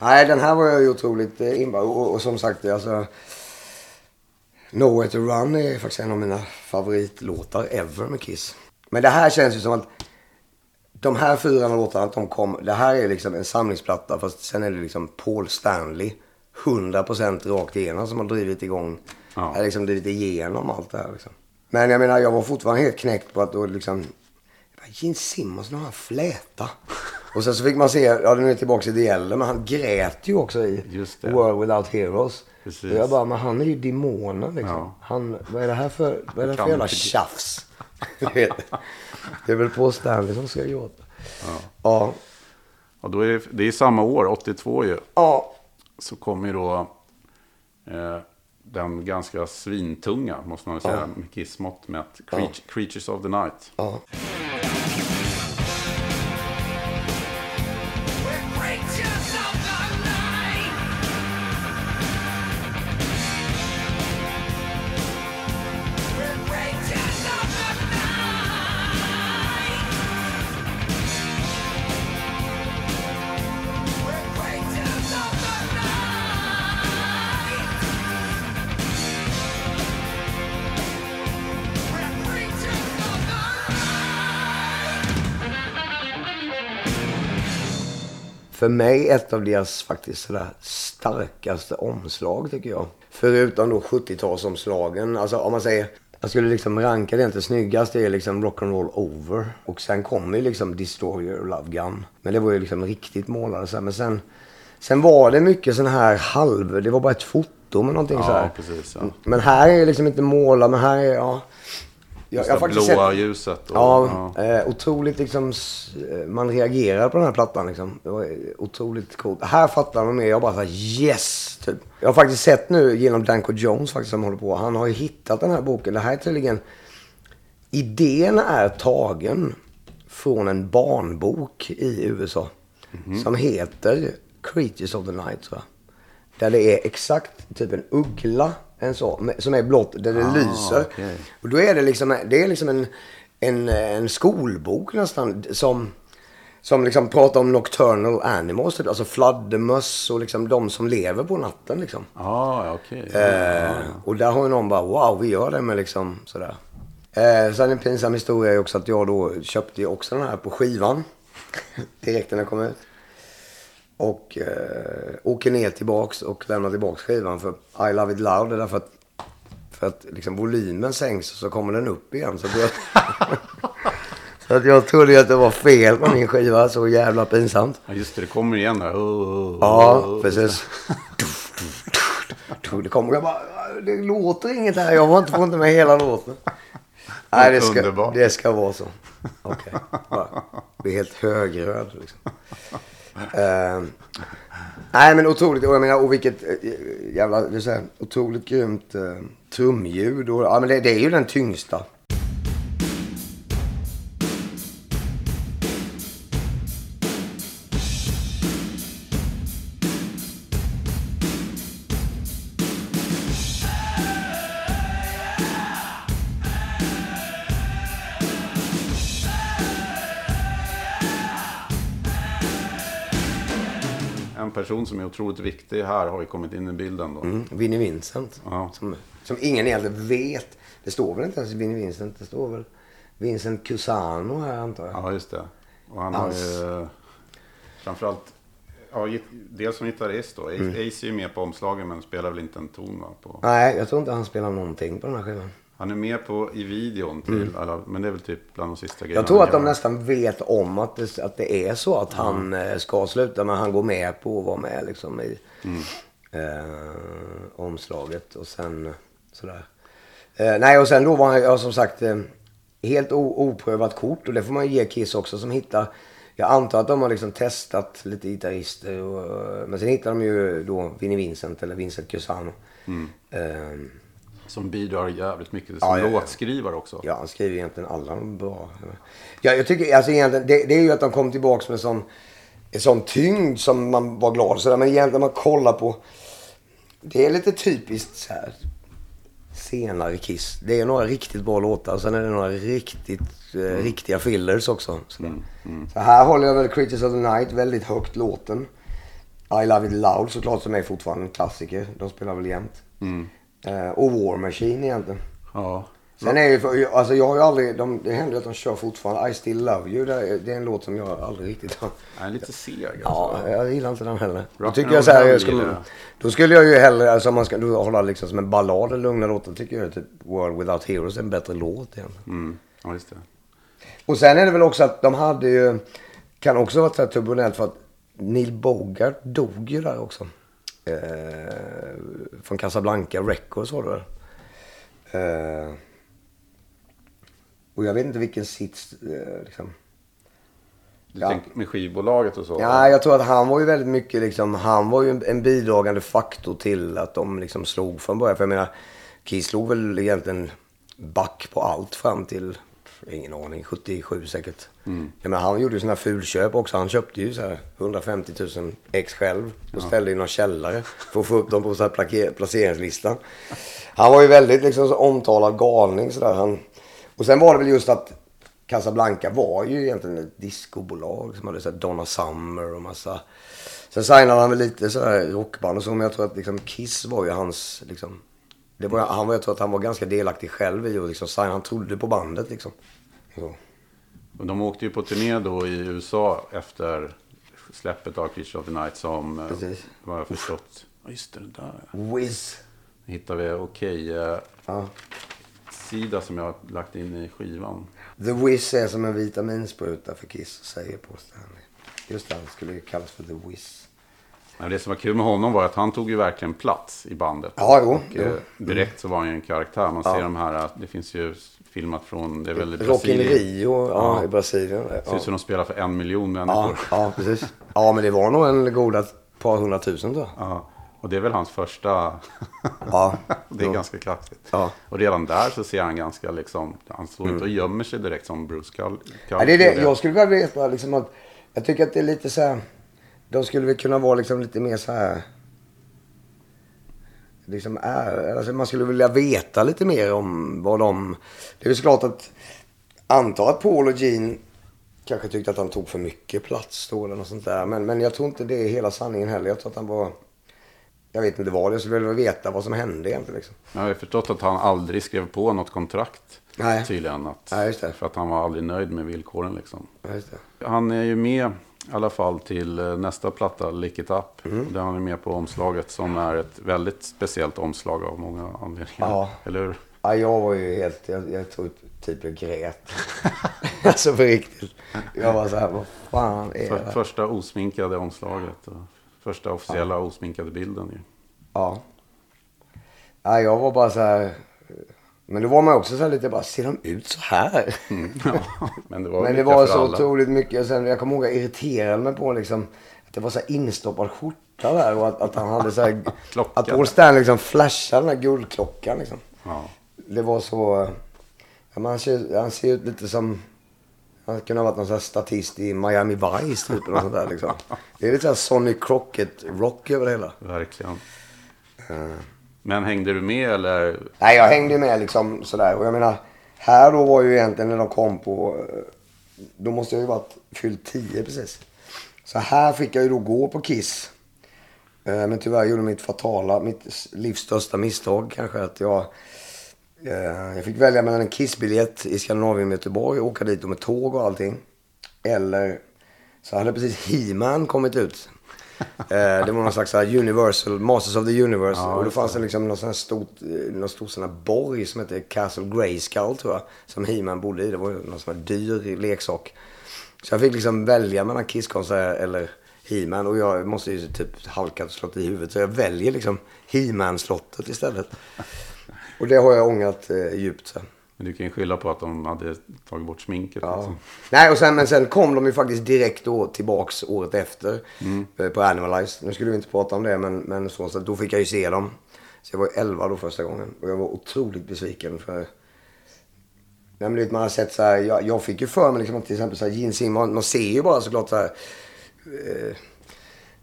Nej, den här var jag ju otroligt eh, inblandad och, och som sagt, alltså... Nowhere to Run är faktiskt en av mina favoritlåtar ever med Kiss. Men det här känns ju som att de här fyra låtarna, att de kom, det här är liksom en samlingsplatta fast sen är det liksom Paul Stanley 100% rakt igenom som har drivit igång, Ja. ja. liksom drivit igenom allt det här liksom. Men jag menar, jag var fortfarande helt knäckt på att då liksom, Gene Simmons, nu har han fläta. Och sen så fick man se, ja nu är tillbaka i gäller, men han grät ju också i Just det. World Without Heroes. Precis. Och jag bara, men han är ju demonen liksom. Ja. Han, vad är det här för, vad är det för Kan jävla tjafs? Det är väl Paul Stanley som ska gråta. Ja. Ja. Och då är det, det är samma år, 82 ju. Ja. Så kommer ju då eh, den ganska svintunga, måste man säga, med Kiss-mått med att Creat- Creatures of the Night. ja. För mig ett av deras faktiskt sådär starkaste omslag tycker jag. Förutom då 70-talsomslagen. Alltså om man säger, jag skulle liksom ranka det inte snyggast. Det är liksom Rock'n'Roll Over. Och sen kommer ju liksom Destroyer och Love Gun. Men det var ju liksom riktigt målade så här. Men sen, sen var det mycket sån här halv, det var bara ett foto med någonting Ja, så här. precis, ja. Men här är liksom inte målat, men här är, ja. Jag, jag faktiskt blåa sett- ljuset. Och, Ja, Eh, otroligt liksom. eh, Man reagerar på den här plattan liksom. Det var eh, otroligt coolt. Här fattar man mer. Jag bara såhär yes! Typ. Jag har faktiskt sett nu genom Danko Jones faktiskt som håller på. Han har ju hittat den här boken. Det här är tydligen. Idén är tagen från en barnbok i USA. Som heter Creatures of the Night tror jag. Där det är exakt typ en uggla en så, som är blått, där det lyser. okej. Och då är det liksom, det är liksom en, en, en skolbok nästan som, som liksom pratar om nocturnal animals, typ. alltså fladdermöss och liksom de som lever på natten liksom. Ja, ja, okej. Eh, och där har ju någon bara, wow, vi gör det med liksom sådär. Eh, sen en pinsam historia är också att jag då köpte ju också den här på skivan. Direkt när den kom ut. Och eh, åker ner tillbaks och lämnar tillbaks skivan för I Love It Loud. Är därför att, för att liksom volymen sänks och så kommer den upp igen. Så, att jag, så att jag trodde att det var fel på min skiva. Så jävla pinsamt. Ja, just det, det kommer igen oh, Ja, precis. Det kommer jag bara, det låter inget här. Jag får inte, får inte med hela låten. Nej, det ska, det ska vara så. Okej. Bara Bli helt högröd liksom uh, nej, men otroligt. Och jag menar, och vilket eh, jävla, vill säga, otroligt grymt eh, uh, trumljud. Och, ja, men det, det är ju den tyngsta. Person som är otroligt viktig här har ju kommit in i bilden då. Mm, Vinnie Vincent. Ja. Som, som ingen egentligen vet. Det står väl inte ens Vinnie Vincent. Det står väl Vincent Cusano här antar jag. Ja, just det. Och han har Hans- ju eh, framförallt, ja, dels som gitarrist då. Mm. Ace är ju med på omslagen men spelar väl inte en ton va? På. Nej, jag tror inte han spelar någonting på den här skivan. Han är med på, i videon till alla, men det är väl typ bland de sista grejerna Mm. Jag tror att de nästan vet om att det, att det är så att han eh, ska sluta. Men han går med på att vara med liksom i eh, omslaget. Och sen sådär. Eh, nej, och sen då var han ja, som sagt eh, helt oprövat kort. Och det får man ge Kiss också som hittar. Jag antar att de har liksom testat lite gitarrister. Och, men sen hittar de ju då Vinnie Vincent eller Vincent Cusano. Eh, Som bidrar jävligt mycket Ja, som ja, ja. låtskrivare också. Ja, han skriver egentligen alla de bra. Ja, jag tycker alltså egentligen, det, det är ju att de kom tillbaka med sån, sån tyngd som man var glad sådär. Men egentligen när man kollar på, det är lite typiskt så här senare Kiss. Det är några riktigt bra låtar och sen är det några riktigt, eh, riktiga fillers också. Sådär. Så här håller jag väl Creatures of the Night väldigt högt låten. I Love It Loud såklart som är fortfarande en klassiker. De spelar väl jämt. Eh, och War Machine egentligen. Ja. Sen är ju, alltså jag har ju aldrig, de, det händer att de kör fortfarande I still love you. Det är, en låt som jag aldrig riktigt har. Han är lite seg alltså. Ja, jag gillar inte den heller. Då tycker jag så här, jag skulle, då skulle jag ju hellre, alltså om man ska då hålla liksom som en ballad, en lugna låtar, tycker jag typ World Without Heroes är en bättre låt egentligen. Mm. Ja, just det. Och sen är det väl också att de hade ju, kan också ha varit så här turbulent för att Neil Bogart dog ju där också. Eh, från Casablanca Records var det väl. Eh, och jag vet inte vilken sits eh, liksom. Du Ja. tänker med skivbolaget och så? Ja, jag tror att han var ju väldigt mycket liksom, han var ju en, en bidragande faktor till att de liksom slog från början. För jag menar, Kiss slog väl egentligen back på allt fram till, ingen aning, 77 säkert. Jag menar, han gjorde ju sådana fulköp också. Han köpte ju så här 150 000 ex själv och ställde i någon källare för att få upp dem på så här placeringslistan. Han var ju väldigt liksom så omtalad galning sådär. Han, och sen var det väl just att Casablanca var ju egentligen ett discobolag som hade så här Donna Summer och massa. Sen signade han väl lite så här rockband och så men jag tror att liksom Kiss var ju hans liksom. Det var, han var, jag tror att han var ganska delaktig själv i och liksom. Han trodde på bandet liksom. Så. Och de åkte ju på turné då i USA efter släppet av Creature of the Night som, eh, Precis. vad jag förstått. Ja, just det, där. Wiz. Hittar vi okej eh, Ja. sida som jag har lagt in i skivan. The Wiz är som en vitaminspruta för Kiss, säger Paul Stanley. Just det, han skulle ju kallas för The Wiz. Men det som var kul med honom var att han tog ju verkligen plats i bandet. Ja, jo, Och, jo. eh, direkt så var han ju en karaktär. Man ser de här, eh, det finns ju filmat från, det är väl Rock in. Rio, ja, Ja. i Brasilien. Det ser Ja. ut som de spelar för en miljon Ja, människor. ja, precis. Ja, men det var nog en goda par hundratusen jag. Ja. Och det är väl hans första... Ja. det är Jo. ganska klassiskt. Ja. Mm. Och redan där så ser han ganska liksom... Han står inte och gömmer sig direkt som Bruce Kull. Ja, det är det. Jag skulle vilja veta liksom att... Jag tycker att det är lite så här... De skulle väl kunna vara liksom lite mer så här... Liksom är, alltså man skulle vilja veta lite mer om vad de... Det är väl såklart att... Anta att Paul och Gene kanske tyckte att han tog för mycket plats då eller något sånt där. Men, men jag tror inte det är hela sanningen heller. Jag tror att han var... Jag vet inte vad. Jag skulle vilja veta vad som hände egentligen liksom. Jag har förstått att han aldrig skrev på något kontrakt. Nej. Tydligen. Att, Nej. För att han var aldrig nöjd med villkoren liksom. Han är ju med i alla fall till eh, nästa platta, Lick It Up. Mm. Den har ni med på omslaget som är ett väldigt speciellt omslag av många anledningar. Ja. Eller hur? Ja, jag var ju helt, jag, jag tror typ jag grät. alltså på riktigt. Jag var så här, vad fan är det första osminkade omslaget. Första officiella osminkade bilden. Ju. Ja. ja. Jag var bara så här. Men då var man också så här lite bara, ser de ut så här? Ja, men det var, Men det var så alla. otroligt mycket. Och sen, jag kommer ihåg att jag irriterade mig på liksom, att det var så här instoppad skjorta där. Och att, att han hade så här. Att Paul Stanley liksom flashade den här guldklockan liksom. Ja. Det var så... Ja, han, ser, han ser ut lite som... Han kunde ha varit någon sån här statist i Miami Vice typ. Eller sånt där, liksom. Det är lite såhär Sonny Crockett-rock över det hela. Verkligen. Men hängde du med eller? Nej, jag hängde med liksom sådär. Och jag menar, här då var ju egentligen när de kom på... Då måste jag ju varit fyllt 10 precis. Så här fick jag ju då gå på Kiss. Eh, men tyvärr gjorde mitt fatala, mitt livs största misstag kanske att jag... Eh, jag fick välja mellan en Kiss-biljett i Skandinavien med Göteborg, åka dit och med tåg och allting. Eller så hade precis He-Man kommit ut. Eh, det var någon slags här Universal, Masters of the Universe. och då fanns det liksom någon sån här stort, eh, någon stor sån här borg som hette Castle Grayskull tror jag. Som He-Man bodde i. Det var någon sån här dyr leksak. Så jag fick liksom välja mellan Kiss-konsert eller He-Man. Och jag måste ju typ halkat och slått i huvudet. Så jag väljer liksom He-Man-slottet istället. Och det har jag ångrat eh, djupt. Så. Men du kan ju skylla på att de hade tagit bort sminket. Ja. Liksom. Nej, och sen, men sen kom de ju faktiskt direkt då tillbaks året efter eh, på Animalize. Nu skulle vi inte prata om det, men, men så, så då fick jag ju se dem. Så jag var ju 11 då första gången och jag var otroligt besviken för... Nej, man har sett så här, jag, jag fick ju för mig liksom att till exempel så här, Gene Simmons, man ser ju bara såklart så här... Eh,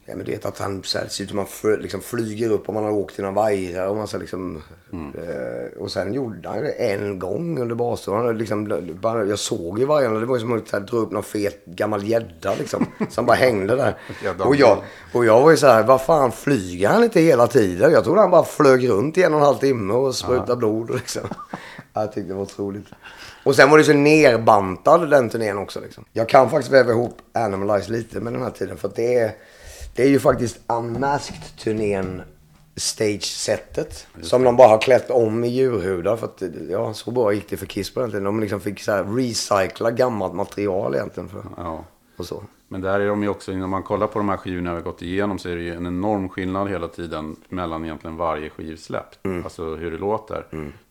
Ja, men du vet att han så här, ser ut som han liksom flyger upp om man har åkt i några vajrar. Och, man så liksom, eh, och sen gjorde han det en gång under hade Liksom, bara, jag såg ju vargarna. Det var ju som att här, dra upp någon fet gammal gädda liksom. Som bara hängde där. Och jag, och jag var ju så här, vad fan flyger han inte hela tiden? Jag trodde han bara flög runt i en och en halv timme och sprutade blod. Liksom. Jag tyckte det var otroligt. Och sen var det så nerbantad den turnén också. Liksom. Jag kan faktiskt väva ihop Animalize lite med den här tiden. För det är, det är ju faktiskt Unmasked-turnén stage-setet. Som de bara har klätt om i djurhudar. För att, ja, så bra gick det för Kiss på den tiden. De liksom fick så här recycla gammalt material egentligen. För, Ja. och så. Men där är de ju också, när man kollar på de här skivorna vi har gått igenom så är det ju en enorm skillnad hela tiden mellan egentligen varje skivsläpp. Mm. Alltså hur det låter.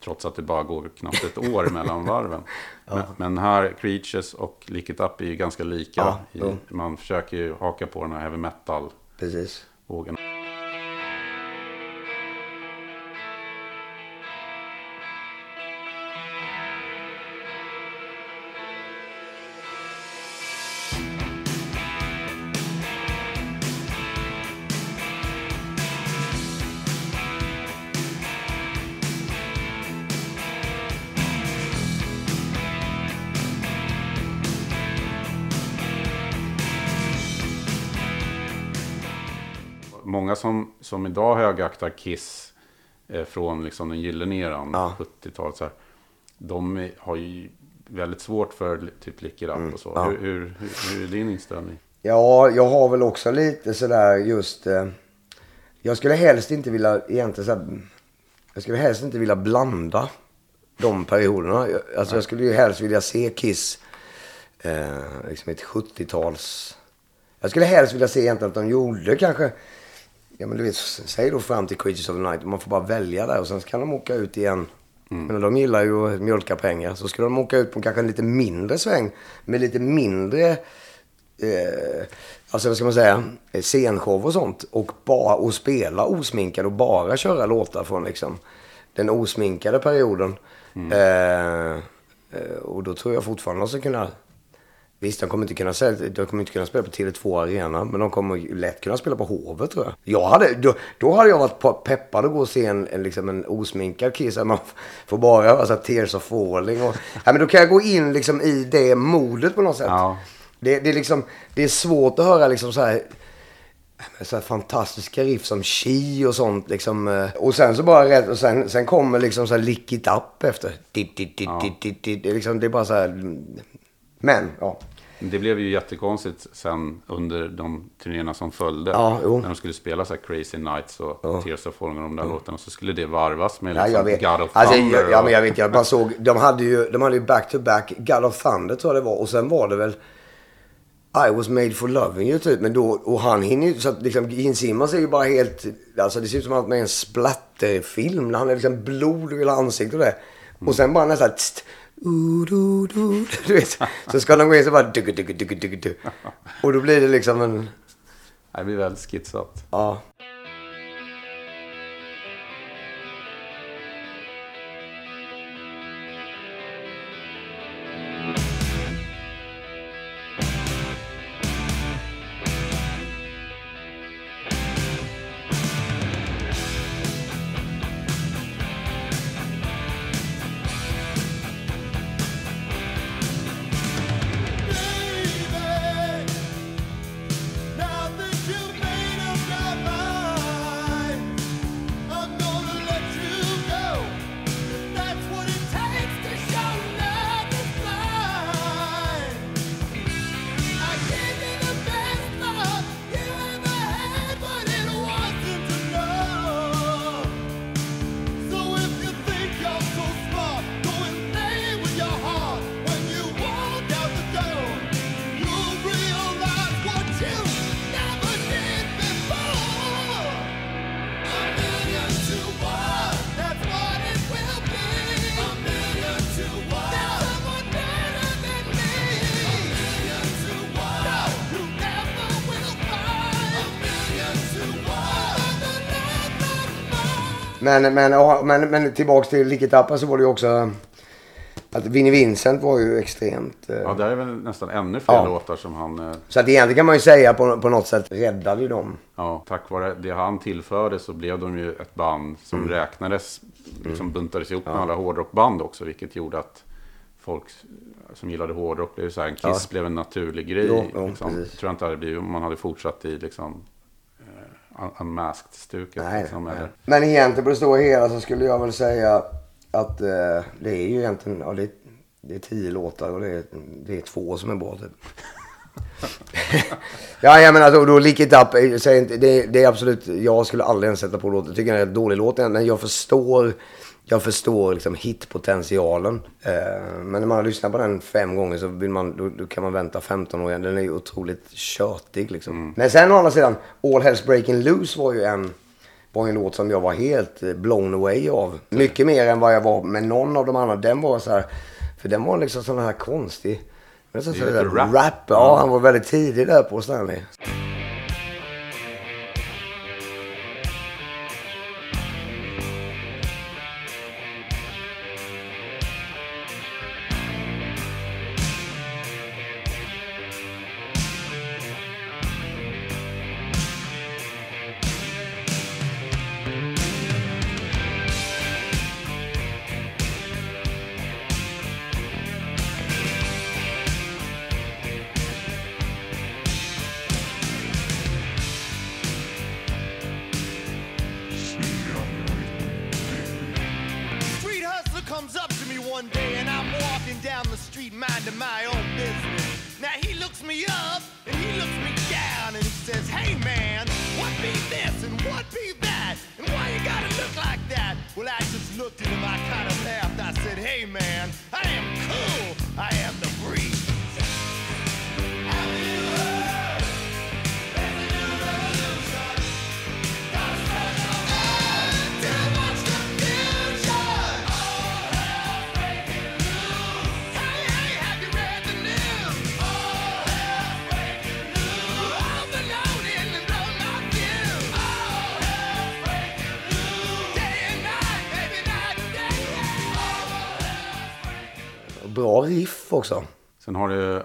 Trots att det bara går knappt ett år mellan varven. men, men här, Creatures och Lick It Up är ju ganska lika. Ja, i, man försöker ju haka på den här heavy metal-vågen. Många som, som idag högaktar Kiss eh, från liksom den gyllene eran, Ja. 70-talet, så här, de har ju väldigt svårt för typ Lick Up och så. Mm, ja. Hur, hur, hur, hur är din inställning? Ja, jag har väl också lite sådär just... Eh, jag skulle helst inte vilja egentligen så här, Jag skulle helst inte vilja blanda de perioderna. Jag- Alltså jag skulle ju helst vilja se Kiss eh, liksom ett 70-tals... Jag skulle helst vilja se egentligen att de gjorde kanske... Ja men du vet, säg då fram till Creatures of the Night. Man får bara välja där och sen kan de åka ut igen. Men de gillar ju att mjölka pengar. Så skulle de åka ut på kanske en lite mindre sväng. Med lite mindre eh, alltså vad ska man säga, eh, scenshow och sånt. Och, bara, och spela osminkad och bara köra låtar från liksom den osminkade perioden. Eh, eh, och då tror jag fortfarande de ska kunna Visst, de kommer inte kunna, de kommer inte kunna spela på Tele2 Arena, men de kommer lätt kunna spela på Hovet tror jag. jag hade, då, då hade jag varit på- peppad att gå och se en, en, liksom en osminkad Kiss. Man får bara höra Tears of Falling. Och, ja, men då kan jag gå in liksom i det modet på något sätt. Ja. Det, det, är liksom, det är svårt att höra liksom så här, så här fantastiska riff som Chi och sånt. Liksom, eh, och sen så bara rätt, och sen, sen kommer liksom så här Lick It Up efter. Dit, dit, dit, dit, dit, dit. Det, är liksom, det är bara så här. Mm. Men, ja. Det blev ju jättekonstigt sen under de turnéerna som följde. Ja, jo. När de skulle spela så här Crazy Nights och Tears of Falling och de där låtarna. Så skulle det varvas med Ja, liksom jag vet. God of Alltså, Thunder. jag, ja, men jag vet. Jag bara såg. De hade ju, de hade ju back to back. God of Thunder tror jag det var. Och sen var det väl I was made for loving you typ. Men då, och han hinner ju, så att liksom Gene Simmons är ju bara helt, alltså det ser ut som att han är en splatterfilm. Han är liksom blod hela ansiktet och det. Och sen bara nästan tst, du, vet. Så ska de gå in så bara. Och då blir det liksom en, Det blir väldigt skitsat. ja. Men, men, ja, men, men tillbaks till Lick It Up så var det ju också att Vinnie Vincent var ju extremt... eh, Ja, där är väl nästan ännu fler Ja. låtar som han... eh, Så att egentligen kan man ju säga på, på något sätt räddade ju dem. Ja, tack vare det han tillförde så blev de ju ett band som Mm. räknades, liksom buntades ihop med alla hårdrockband också, vilket gjorde att folk som gillade hårdrock blev så här, en Kiss Ja. blev en naturlig grej. Jo, jo, liksom. tror jag inte det hade blivit om man hade fortsatt i liksom unmasked-stuket. Nej, liksom, nej. eller- Men egentligen på det stora hela så skulle jag väl säga att eh, det är ju egentligen, ja, det, är- det är tio låtar och det är, det är två som är bra typ. ja, jag menar och då Lick It Up, säger inte, det, det är absolut, jag skulle aldrig ens sätta på låten. Tycker det är en dålig låt, men jag förstår, jag förstår liksom hitpotentialen. Eh, men när man har lyssnat på den fem gånger så vill man, då, då kan man vänta 15 år igen. Den är ju otroligt tjötig liksom. Men sen å andra sidan, All Hell's Breaking Loose var ju en var en låt som jag var helt eh, blown away av. Mycket mer än vad jag var med någon av de andra. Den var så här, för den var liksom sån här konstig. Men så, så där, rap. rap. Ja, han var väldigt tidig där på Stanley.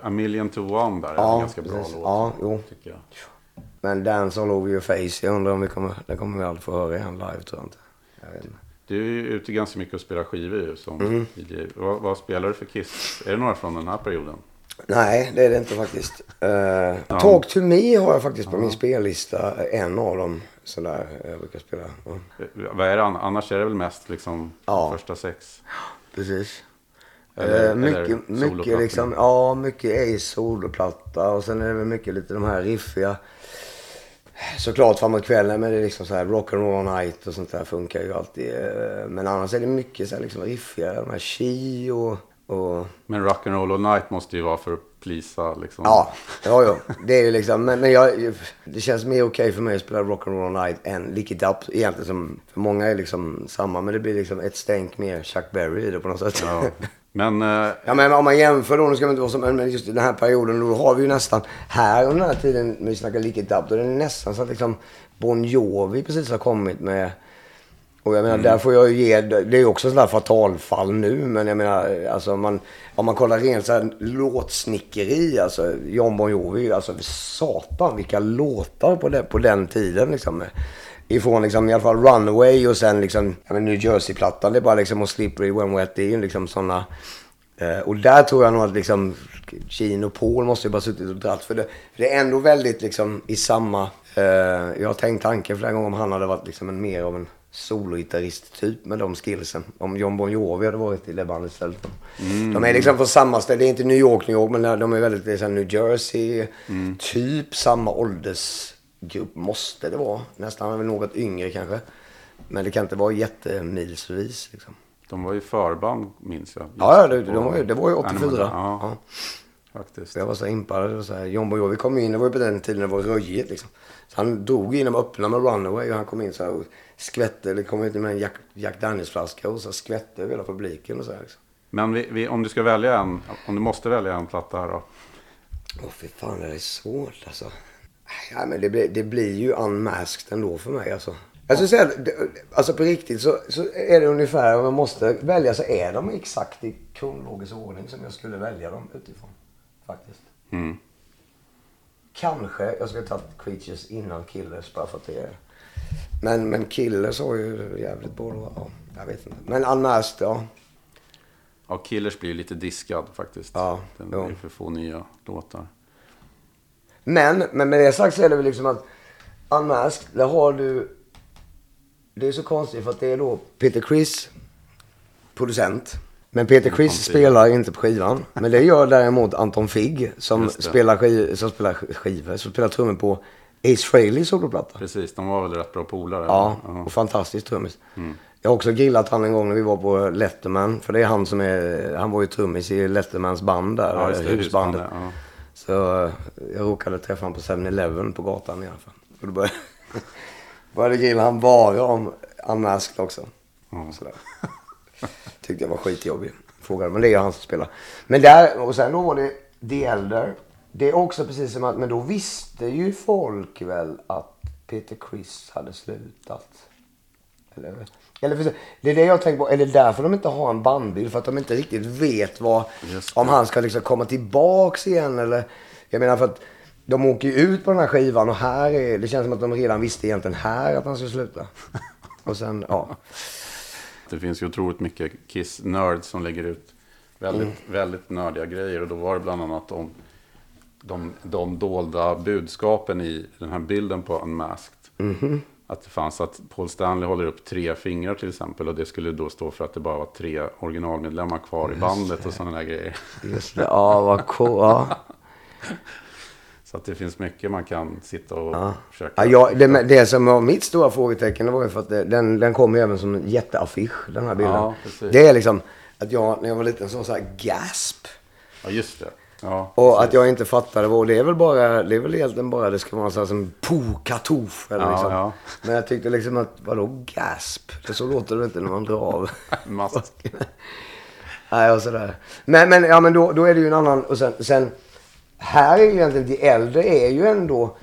A Million to One där. Ja, en ganska bra precis. låt. Ja, jo. Tycker jag. Men Dance All Over Your Face, jag undrar om vi kommer, det kommer vi aldrig få höra igen live tror jag inte. Jag vet inte. Du är ju ute ganska mycket och spelar skivor ju som Mm. DJ. Vad, vad spelar du för Kiss? Är det några från den här perioden? Nej, det är det inte faktiskt. Uh, Talk to me har jag faktiskt på min spellista. En av dem. Sådär, jag brukar spela. Ja, Eh, Vad är det an- annars? är det väl mest liksom Ja. första sex? precis. Eller- Eh, eller mycket, mycket soloplattor? liksom, ja mycket Ace soloplatta och sen är det väl mycket lite de här riffiga. Såklart framåt kvällen men det är liksom så här rock and roll all night och sånt där funkar ju alltid. eh, Men annars är det mycket så här liksom riffiga, de här chi och, och Men Rock'n'Roll All Night måste ju vara för att plisa liksom. Ja, ja, ja. Det är ju liksom, men, men jag, det känns mer okej för mig att spela Rock'n'Roll All Night än It Up egentligen. Som, för många är liksom samma, men det blir liksom ett stänk mer Chuck Berry i det på något sätt. Ja. Men eh, Ja men om man jämför då, nu ska man inte vara som, men just i den här perioden, då har vi ju nästan, här under den här tiden, när vi snackar Lick It Up, då är det nästan så att liksom Bon Jovi precis har kommit med, och jag menar där får jag ju ge, det är ju också sådär fatalfall nu, men jag menar alltså man, om man kollar rent så här låtsnickeri, alltså John Bon Jovi, alltså satan vilka låtar på, det, på den tiden liksom. Ifrån liksom i alla fall Runaway och sen liksom, ja men New Jersey-plattan, det är bara liksom och Slippery When Wet, det är ju liksom sådana Eh, och där tror jag nog att liksom Kino och Paul måste ju bara suttit och dratt. För det, för det är ändå väldigt liksom i samma... Eh, jag har tänkt tanken flera gånger om han hade varit liksom en mer av en sologitarrist typ med de skillsen. Om John Bon Jovi hade varit i det bandet istället. De är liksom på samma ställe. Det är inte New York, New York, men de är väldigt liksom, New Jersey. Typ samma åldersgrupp måste det vara. Nästan han är väl något yngre kanske. Men det kan inte vara jättemilsvis liksom. de var ju förband minns jag. Ja, ja det, de var, ju- det var ju 84. Animal- Ja. Ja, faktiskt. Jag var så impad. Det var så här, John Bon kom in, det var ju på den tiden det var röjigt liksom. Så han drog in och öppnade med Runaway och han kom in så här och skvätte, eller kom ut med en Jack, Jack Daniels-flaska och så skvätte över hela publiken och så här liksom. Men vi, vi, om du ska välja en, om du måste välja en platta här då. Åh fy fan, det är svårt alltså. Ja, men det, blir, det blir ju unmasked ändå för mig alltså. Jag skulle säga, det- alltså på riktigt så, så är det ungefär, om jag måste välja så är de exakt i kronologisk ordning som jag skulle välja dem utifrån. Faktiskt. Mm. Kanske jag skulle tagit Creatures innan Killers bara för att det är... Men, men Killers har ju jävligt bra, ja, jag vet inte. Men Unmasked, ja. Ja, Killers blir ju lite diskad faktiskt. Ja, Den jo. blir för få nya låtar. Men, men med det sagt så är det väl liksom att Unmasked, där har du... Det är så konstigt för att det är då Peter Criss, producent. Men Peter konstigt. spelar inte på skivan. Men det gör däremot Anton Figg som spelar, skiv, som spelar skivor, som spelar trummor på Ace Frehleys soloplatta. Precis, de var väl rätt bra polare? Ja, eller? och fantastiskt trummis. Mm. Jag har också grillat han en gång när vi var på Letterman. För det är han som är, han var ju trummis i Lettermans band där, Ja, just det, husbandet. husbandet, ja. Så eh, jag råkade träffa honom på 7-Eleven på gatan i alla fall. Och då började, började grilla han bara om Unmasked också. Ja. Sådär. Tyckte jag var skitjobbig. Frågade, men det är han som spelar. Men där, och sen då var det The Elder. Det är också precis som att, men då visste ju folk väl att Peter Criss hade slutat. Eller, eller för, det är det jag tänker på. Är det därför de inte har en bandbild? För att de inte riktigt vet vad, om han ska liksom komma tillbaks igen eller. Jag menar för att de åker ju ut på den här skivan och här är, det känns som att de redan visste egentligen här att han skulle sluta. Och sen, ja. Det finns ju otroligt mycket Kiss-nerds som lägger ut väldigt, Mm. väldigt nördiga grejer. Och då var det bland annat om de, de dolda budskapen i den här bilden på Unmasked. Mhm. Att det fanns att Paul Stanley håller upp tre fingrar till exempel. Och det skulle då stå för att det bara var tre originalmedlemmar kvar i bandet och sådana där grejer. Just det, ja vad cool. Ja. Så att det finns mycket man kan sitta och Ja. försöka... Ja, jag, det, det som var mitt stora frågetecken det var ju för att det, den, den kom ju även som en jätteaffisch, den här bilden. Ja, det är liksom att jag när jag var liten så så här gasp. Ja, just det. Ja, Och att jag inte fattade vad, det är väl bara, det är väl egentligen bara det ska vara så som po katouf eller Ja, liksom. ja. Men jag tyckte liksom att, vadå gasp? Det så låter det inte när man drar av. Nej, och sådär. Men, men, ja, men då, då är det ju en annan. Och sen, sen här är ju egentligen, de äldre är ju ändå,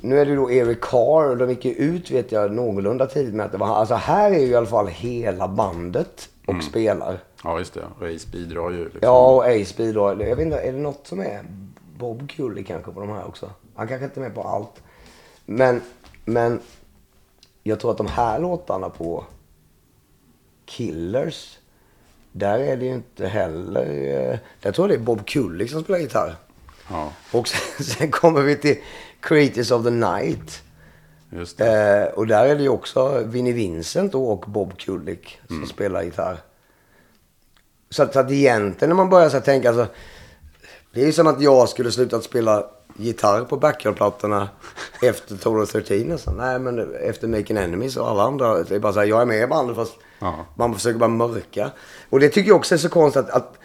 nu är det ju då Eric Carr och de gick ju ut vet jag någorlunda tidigt med att det var, alltså här är ju i alla fall hela bandet och spelar. Ja, just det. Och Ace bidrar ju. Liksom. Ja, och Ace bidrar. Jag vet inte, är det något som är Bob Cully kanske på de här också? Han kanske inte är med på allt. Men, men jag tror att de här låtarna på Killers, där är det ju inte heller... eh, Där tror jag det är Bob Cully som spelar gitarr. Ja, Och sen, sen kommer vi till Creatures of the Night. just. Eh, och där är det ju också Vinnie Vincent och Bob Kulick som Mm. spelar gitarr. Så att, så att egentligen när man börjar så tänka alltså. Det är ju som att jag skulle slutat spela gitarr på backyard-plattorna efter Total 13 nästan. Nej men efter Making Enemies och alla andra. Det är bara så här, jag är med i bandet fast Ja. man försöker bara mörka. Och det tycker jag också är så konstigt att, att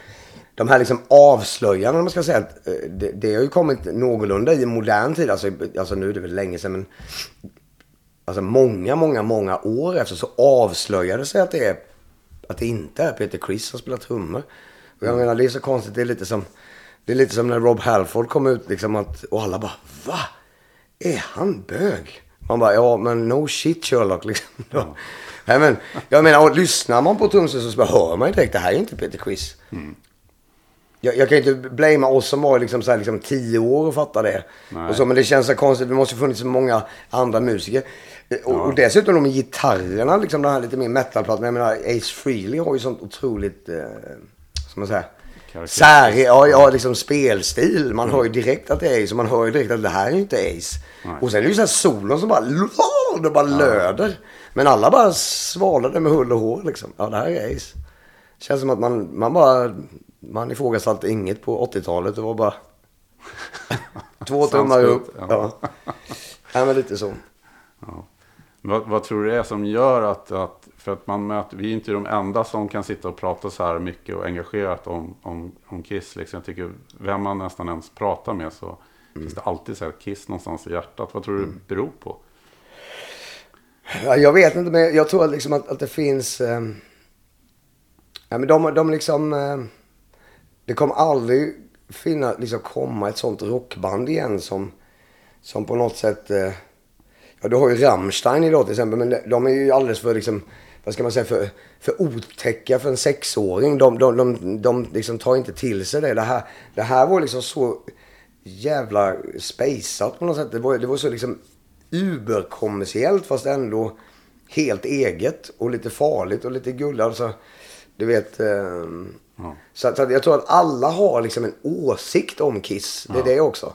de här liksom avslöjandena, man ska säga, att, eh, det, det har ju kommit någorlunda i modern tid. Alltså, alltså nu är det väl länge sedan men alltså många, många, många år efter så avslöjade sig att det, är, att det inte är Peter Criss som spelar trummor. Och jag menar, det är så konstigt. Det är lite som, det är lite som när Rob Halford kom ut liksom att, och alla bara Va? Är han bög? Man bara, ja men no shit Sherlock liksom. Nej, men, jag menar, och lyssnar man på trumset så bara hör man ju direkt, det här är inte Peter Criss. Jag, jag kan ju inte blamea oss som var liksom, så här, liksom tio år och fatta det. Nej. Och så, men det känns så konstigt. Det måste ju funnits så många andra musiker. Och, och dessutom de gitarrerna, liksom den här lite mer metalplattan. Jag menar Ace Frehley har ju sånt otroligt, eh, som man säger, sär, ja, ja, liksom spelstil. Man hör ju direkt att det är Ace och man hör ju direkt att det här är ju inte Ace. Nej. Och sen är det ju så här solon som bara, det bara löder. Men alla bara svalade med hull och hår liksom. Ja, det här är Ace. Känns som att man, man bara, man ifrågasatte inget på 80-talet. Det var bara två tummar upp. Ja. ja. ja, men lite så. Vad, vad tror du det är som gör att, att för att man möter, vi är inte de enda som kan sitta och prata så här mycket och engagerat om, om, om Kiss. Liksom. Jag tycker, vem man nästan ens pratar med så finns det alltid så här Kiss någonstans i hjärtat. Vad tror du det beror på? Ja, jag vet inte, men jag tror liksom att, att det finns... Eh, ja, men de, de liksom... Eh, det kommer aldrig finna, liksom komma ett sånt rockband igen som, som på något sätt... Eh, ja, du har ju Rammstein idag till exempel, men de- är ju alldeles för liksom... Vad ska man säga? För, för otäcka för en sexåring. De, de, de, de liksom tar inte till sig det. Det här, det här var liksom så jävla spejsat på något sätt. Det var, det var så liksom uberkommersiellt fast ändå helt eget och lite farligt och lite gulligt. Alltså, du vet. Så, att, så att jag tror att alla har liksom en åsikt om Kiss. Det är det också.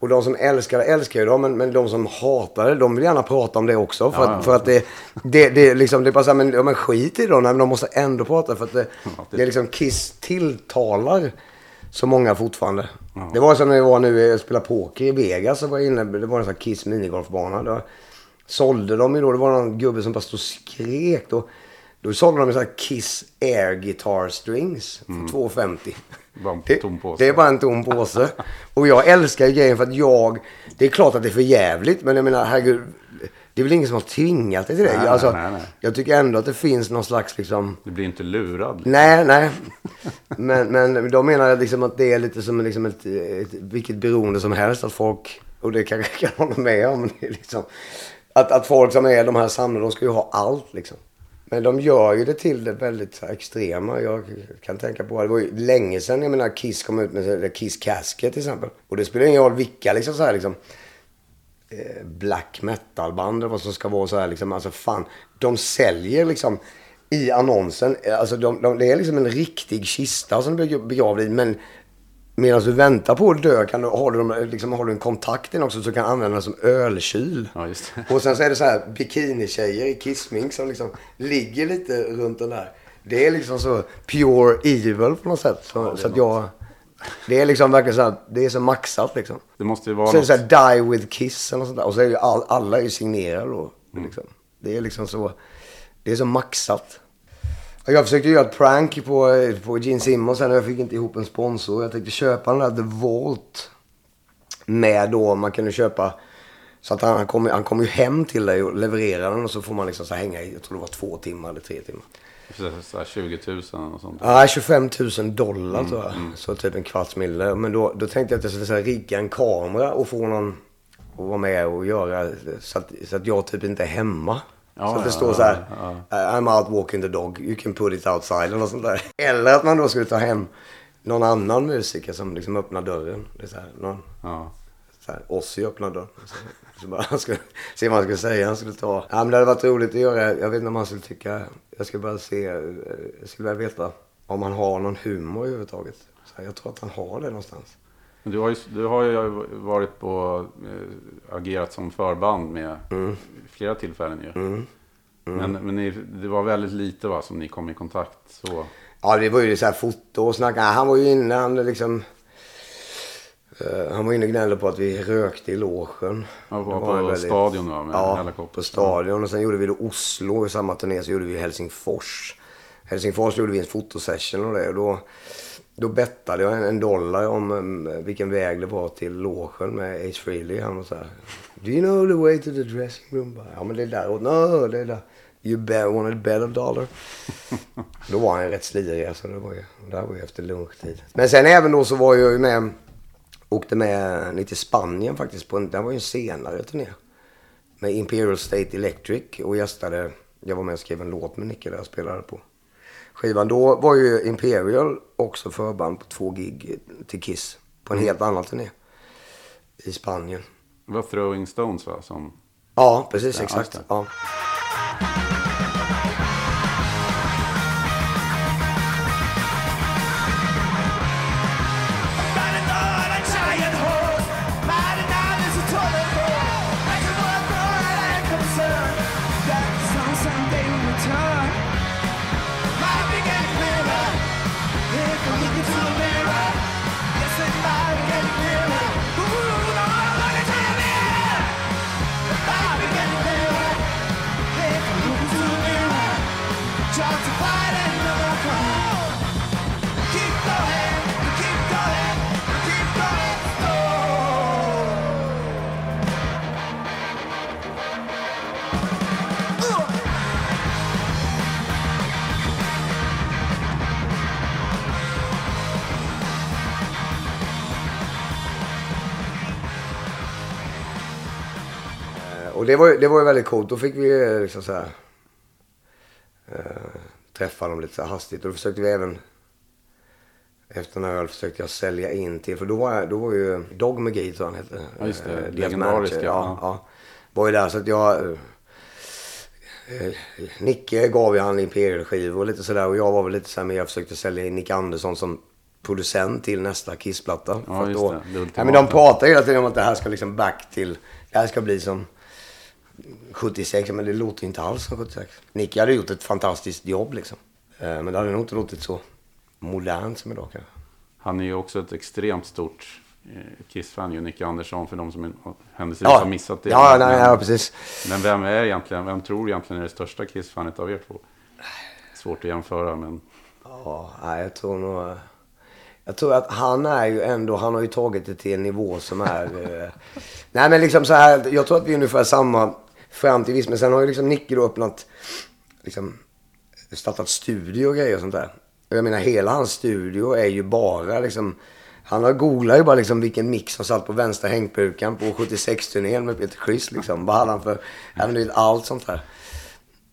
Och de som älskar det älskar ju dem, men, men de som hatar det, de vill gärna prata om det också. För, Ja, ja. att, för att det, det, det, liksom, det är bara så här, men, ja, men skit i dem, men de måste ändå prata. För att det, det- är liksom Kiss tilltalar så många fortfarande. Det var som när vi var nu, jag spelade poker i Vegas, så var jag inne, det var en sån här Kiss minigolfbana. Då sålde de ju då, det var någon gubbe som bara stod och skrek. Då, då sålde de ju så här Kiss Air Guitar Strings för 2,50. Bara en Det, tom påse. det är bara en tom påse. Och jag älskar ju grejen för att jag... Det är klart att det är för jävligt men jag menar herregud. Det är väl ingen som har tvingat dig till det. Nej, alltså, nej, nej. Jag tycker ändå att det finns någon slags liksom... Du blir inte lurad. Nej, nej. Men, men då menar liksom att det är lite som liksom ett, ett, vilket beroende som helst. Att folk, och det kanske jag kan hålla med om. Liksom, att, att folk som är de här samlade, de ska ju ha allt liksom. Men de gör ju det till det väldigt extrema. Jag kan tänka på, det var ju länge sedan jag menar Kiss kom ut med Kiss Casket till exempel. Och det spelar ingen roll vilka liksom så här liksom eh, black metal-band eller vad som ska vara så här liksom. Alltså fan, de säljer liksom i annonsen. Alltså de, de, det är liksom en riktig kista som de blir begravd i. Men medan du väntar på att dö kan du, har, du, dem- liksom, har du en kontakt in också så du kan använda den som ölkyl. Ja. Och sen så är det så här bikinitjejer i kissmink som liksom ligger lite runt den där. Det är liksom så pure evil på något sätt. Så, så att jag... Det är liksom verkligen så här, det är så maxat liksom. Det måste ju vara Så något... så här Die With Kiss eller sånt där. Och så är ju all, alla är ju signerade då. Mm. Liksom. Det är liksom så, det är så maxat. Jag försökte göra ett prank på, på Gene Simmons och jag fick inte ihop en sponsor. Jag tänkte köpa den där The Vault. Med då, man kunde köpa så att han, han kommer han kommer ju hem till dig och levererar den och så får man liksom så hänga i, jag tror det var två timmar eller tre timmar. Så, här 20 000 och sånt. Ja, 25 000 dollar tror jag. Så typ en kvarts mille. Men då, då tänkte jag att jag skulle så här, rigga en kamera och få någon att vara med och göra så att, så att jag typ inte är hemma. Ja, så att det står så här. I'm out walking the dog. You can put it outside eller något sånt där. Eller att man då skulle ta hem någon annan musiker som liksom öppnar dörren. Det är så här, någon, Ja. så här, Ozzy öppnar dörren. Så, så bara, han skulle, se vad han skulle säga. Han skulle ta... Ja, men det hade varit roligt att göra. Jag vet inte om han skulle tycka... Jag skulle bara se... eh, Jag skulle vilja veta om han har någon humor överhuvudtaget. Så här, jag tror att han har det någonstans. Du har ju, du har ju varit på, eh, agerat som förband med Mm. Flera tillfällen ju. Men, men ni, det var väldigt lite va, som ni kom i kontakt så. Ja, det var ju så här foto och snacka. Han var ju inne, han liksom... eh, han var inne och gnällde på att vi rökte i logen. Ja, på, på väldigt- stadion då, med Ja, helikopter. på stadion. Och sen gjorde vi då Oslo. I samma turné så gjorde vi Helsingfors. Helsingfors gjorde vi en fotosession och det. Och då, då bettade jag en, dollar om um, vilken väg det var till logen med Ace Frehley. Han var så här. Do you know the way to the dressing room? Ja men det är där. No, det är där. You bet, wanted bet a dollar. då var han rätt slirig alltså. Det var ju, det här var ju efter lunchtid. Men sen även då så var jag ju med. Åkte med ner till Spanien faktiskt. På en, det var ju en senare turné med Imperial State Electric och gästade, jag var med och skrev en låt med Nicke där jag spelade på skivan. Då var ju Imperial också förband på två gig till Kiss på en helt annan turné i Spanien. Det var Throwing Stones va? Som, Ja, precis Ja, exakt. Ja. Det var, det var ju väldigt coolt. Då fick vi eh, liksom så här, eh, träffa dem lite så hastigt. Och då försökte vi även efter en öl försökte jag sälja in till, för då var, då var ju Dog McGee tror han hette. Ja, just det. eh, deras Legendariska. Ja, ja. Var ju där så att jag... eh, eh, Nicke gav ju han Imperial-skivor och lite sådär. Och jag var väl lite såhär, men jag försökte sälja in Nick Andersson som producent till nästa Kiss-platta. Ja, För just då, det. Det ja, men de pratar hela tiden om att det här ska liksom back till... Det här ska bli som 76, men det låter inte alls som 76. Nicke hade gjort ett fantastiskt jobb liksom. Eh, Men det hade nog inte låtit så modernt som idag kanske. han är ju också ett extremt stort eh, Kiss-fan, ju Nicke Andersson, för de som händelsevis har missat det. Ja, nej, ja, precis. men vem är egentligen, vem tror egentligen är det största Kiss-fanet av er två? Svårt att jämföra, men Ja, jag tror nog... Jag tror att han är ju ändå, han har ju tagit det till en nivå som är... eh, nej men liksom så här, jag tror att vi är ungefär samma fram till viss, men sen har ju liksom Nicke då öppnat, liksom startat studio och grejer och sånt där. Och jag menar hela hans studio är ju bara liksom, han har googlat ju bara liksom vilken mix som satt på vänstra hängpukan på 76-turnén med Peter Criss liksom. Vad hade han för, ja men du vet allt sånt där.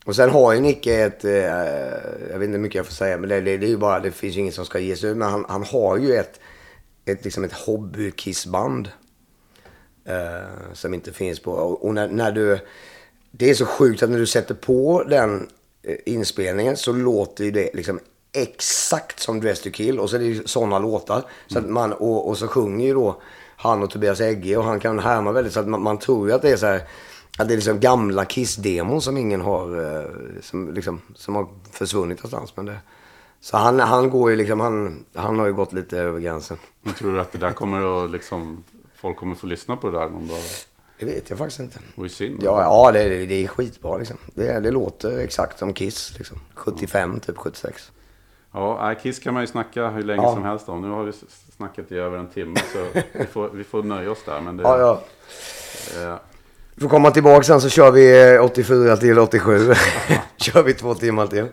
Och sen har ju Nicke ett, eh, jag vet inte hur mycket jag får säga, men det, det, det är ju bara, det finns ju inget som ska ges ut. Men han, han har ju ett, ett, liksom ett hobbykissband. Eh, som inte finns på, och, och när, när du, det är så sjukt att när du sätter på den eh, inspelningen så låter ju det liksom exakt som Dress to kill. Och så är det ju sådana låtar. Så att man, och, och så sjunger ju då han och Tobias Egge och han kan härma väldigt. Så att man, man tror ju att det är så här, att det är liksom gamla Kiss-demon som ingen har, eh, som, liksom, som har försvunnit någonstans. Men det, så han, han går ju liksom, han, han har ju gått lite över gränsen. jag tror att det där kommer att liksom, folk kommer få lyssna på det där någon dag. Det vet jag faktiskt inte. Var ju synd. Ja, ja det, är- det är skitbra liksom. Det, det låter exakt som Kiss liksom. 75, typ 76. Ja, Kiss kan man ju snacka hur länge Ja. som helst om. Nu har vi snackat i över en timme, så vi får, vi får nöja oss där. Men det, Ja, ja. eh, Vi får komma tillbaka sen så kör vi eh, 84 till 87. kör vi två timmar till.